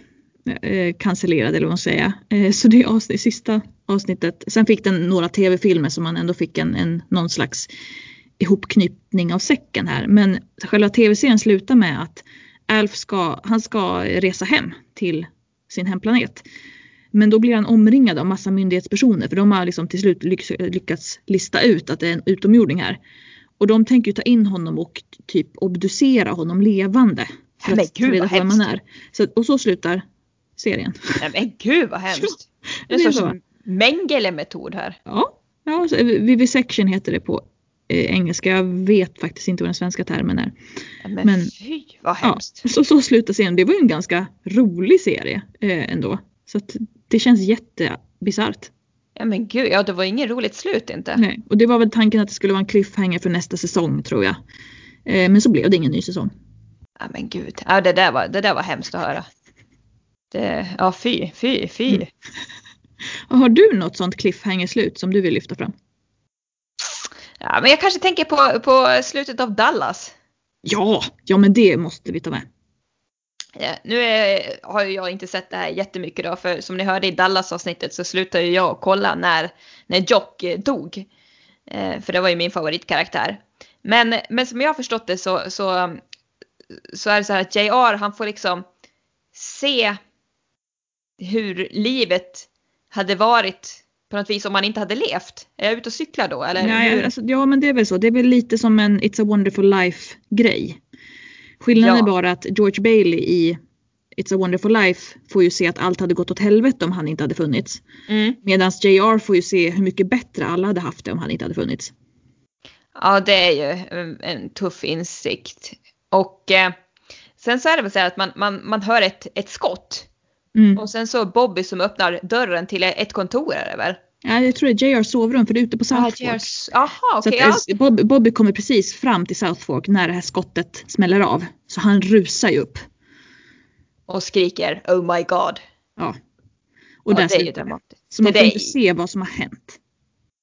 eh, cancellerad eller vad man säger. Eh, så det är avsnitt, sista avsnittet. Sen fick den några tv-filmer som man ändå fick en, en någon slags ihopknypning av säcken här. Men själva tv-serien slutar med att Alf ska, han ska resa hem till sin hemplanet. Men då blir han omringad av massa myndighetspersoner för de har liksom till slut lyckats lista ut att det är en utomjording här. Och de tänker ta in honom och typ obducera honom levande. För Men att gud, reda vad vem man hemskt. är. Så, och så slutar serien. Nej men gud vad hemskt. Det är en sorts Mengele-metod här. Ja, ja så vivisection heter det på eh, engelska. Jag vet faktiskt inte vad den svenska termen är. Men, Men- fy vad Ja, hemskt. så, så slutar serien. Det var ju en ganska rolig serie eh, ändå. Så att det känns jättebisarrt. Ja men gud, ja det var inget roligt slut inte. Nej. Och det var väl tanken att det skulle vara en cliffhanger för nästa säsong tror jag. Eh, men så blev det ingen ny säsong. Ja men gud, ja, det, där var, det där var hemskt att höra. Det, ja fy, fy, fy. Mm. Har du något sånt cliffhanger-slut som du vill lyfta fram? Ja, men jag kanske tänker på, på slutet av Dallas. Ja, ja men det måste vi ta med. Nu är, har ju jag inte sett det här jättemycket då, för som ni hörde i Dallas-avsnittet så slutade ju jag kolla när, när Jock eh, dog. Eh, för det var ju min favoritkaraktär. Men, men som jag har förstått det så, så, så är det så här att JR han får liksom se hur livet hade varit på något vis om man inte hade levt. Är jag ute och cyklar då? Eller Nej, alltså, ja men det är väl så. Det är väl lite som en It's a wonderful life grej. Skillnaden Ja. är bara att George Bailey i It's a wonderful life får ju se att allt hade gått åt helvete om han inte hade funnits. Mm. Medan JR får ju se hur mycket bättre alla hade haft det om han inte hade funnits. Ja, det är ju en, tuff insikt. Och eh, sen så är det väl så här att man, man, man hör ett, ett skott Mm. Och sen så Bobby som öppnar dörren till ett kontor är det väl? Ja, jag tror det är JRs sovrum för det är ute på South Fork. Så att, ja. eh, Bob, Bobby kommer precis fram till South Fork när det här skottet smäller av. Så han rusar ju upp. Och skriker Oh my god. Ja. Och ja, där det är ju dramatiskt. Så man får inte se vad som har hänt.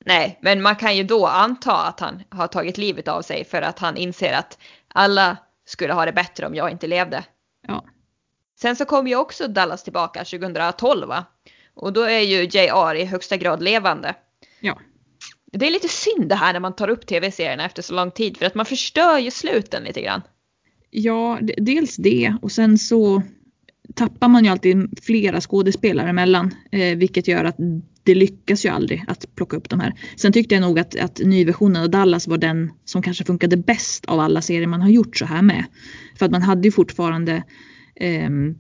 Nej, men man kan ju då anta att han har tagit livet av sig för att han inser att alla skulle ha det bättre om jag inte levde. Ja. Sen så kom ju också Dallas tillbaka 2012 va? Och då är ju JR i högsta grad levande. Ja. Det är lite synd det här när man tar upp tv-serierna efter så lång tid för att man förstör ju sluten lite grann. Ja, dels det och sen så tappar man ju alltid flera skådespelare emellan. Eh, vilket gör att det lyckas ju aldrig att plocka upp de här. Sen tyckte jag nog att, att nyversionen av Dallas var den som kanske funkade bäst av alla serier man har gjort så här med. För att man hade ju fortfarande ehm,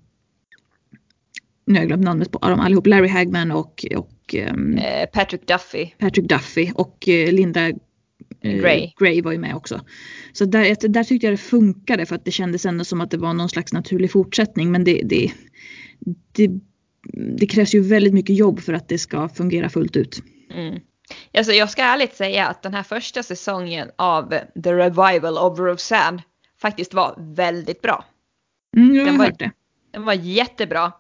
nu har jag glömt namnet på dem allihop. Larry Hagman och, och Eh, Patrick Duffy. Patrick Duffy och eh, Linda eh, Gray. Gray var ju med också. Så där, där tyckte jag det funkade för att det kändes ändå som att det var någon slags naturlig fortsättning. Men det, det, det, det krävs ju väldigt mycket jobb för att det ska fungera fullt ut. Mm. Alltså jag ska ärligt säga att den här första säsongen av The Revival of Roseanne faktiskt var väldigt bra. Mm, jag har Den var- hört det. Den var jättebra.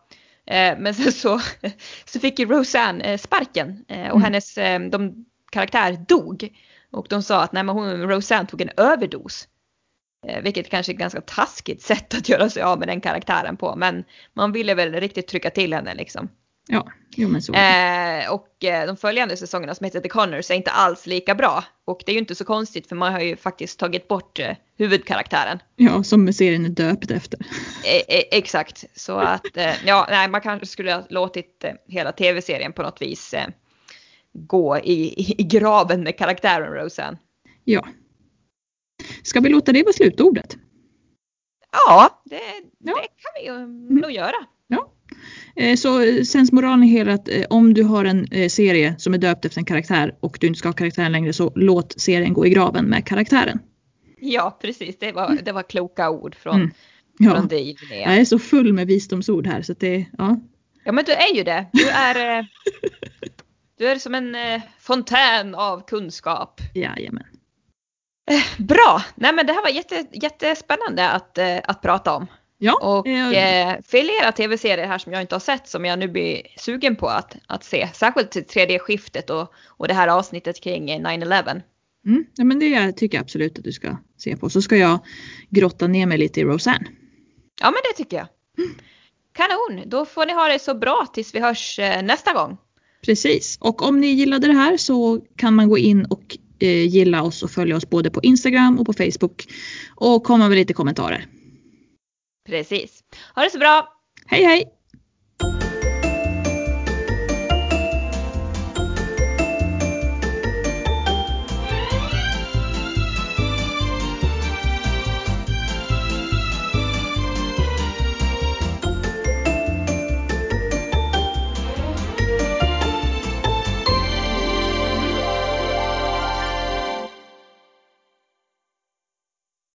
Eh, men sen så, så fick ju Roseanne eh, sparken eh, och Mm. hennes de, karaktär dog. Och de sa att nej, men hon, Roseanne tog en överdos. Vilket kanske är ett ganska taskigt sätt att göra sig av med den karaktären på. Men man ville väl riktigt trycka till henne liksom. Ja, jo men så. Eh, och eh, de följande säsongerna som heter The Connors är inte alls lika bra. Och det är ju inte så konstigt för man har ju faktiskt tagit bort eh, huvudkaraktären. Ja, som serien är döpt efter. E- e- exakt, så att eh, ja, nej, man kanske skulle ha låtit eh, hela tv-serien på något vis eh, gå i, i, i graven med karaktären Roseanne. Ja. Ska vi låta det vara slutordet? Ja, det, Ja. det kan vi ju nog göra. Eh, Så eh, sensmoralen är hela att eh, om du har en serie som är döpt efter en karaktär och du inte ska ha karaktären längre så låt serien gå i graven med karaktären. Ja, precis, det var, det var kloka ord från, Mm. Ja. från dig. Jag är så full med visdomsord här så att det, ja. Ja, men du är ju det. Du är, du är som en fontän av kunskap. Jajamän. Bra! Nej men det här var jätte, jättespännande att, att prata om. Ja, Och eh, eh, flera tv-serier här som jag inte har sett som jag nu blir sugen på att, att se. Särskilt till 3D-skiftet och, och det här avsnittet kring eh, 9-11. mm, ja, men det tycker jag absolut att du ska se på. Så ska jag grotta ner mig lite i Roseanne. Ja men det tycker jag. Kanon! Då får ni ha det så bra tills vi hörs eh, nästa gång. Precis. Och om ni gillade det här så kan man gå in och eh, gilla oss och följa oss både på Instagram och på Facebook. Och komma med lite kommentarer. Precis. Ha det så bra! Hej hej!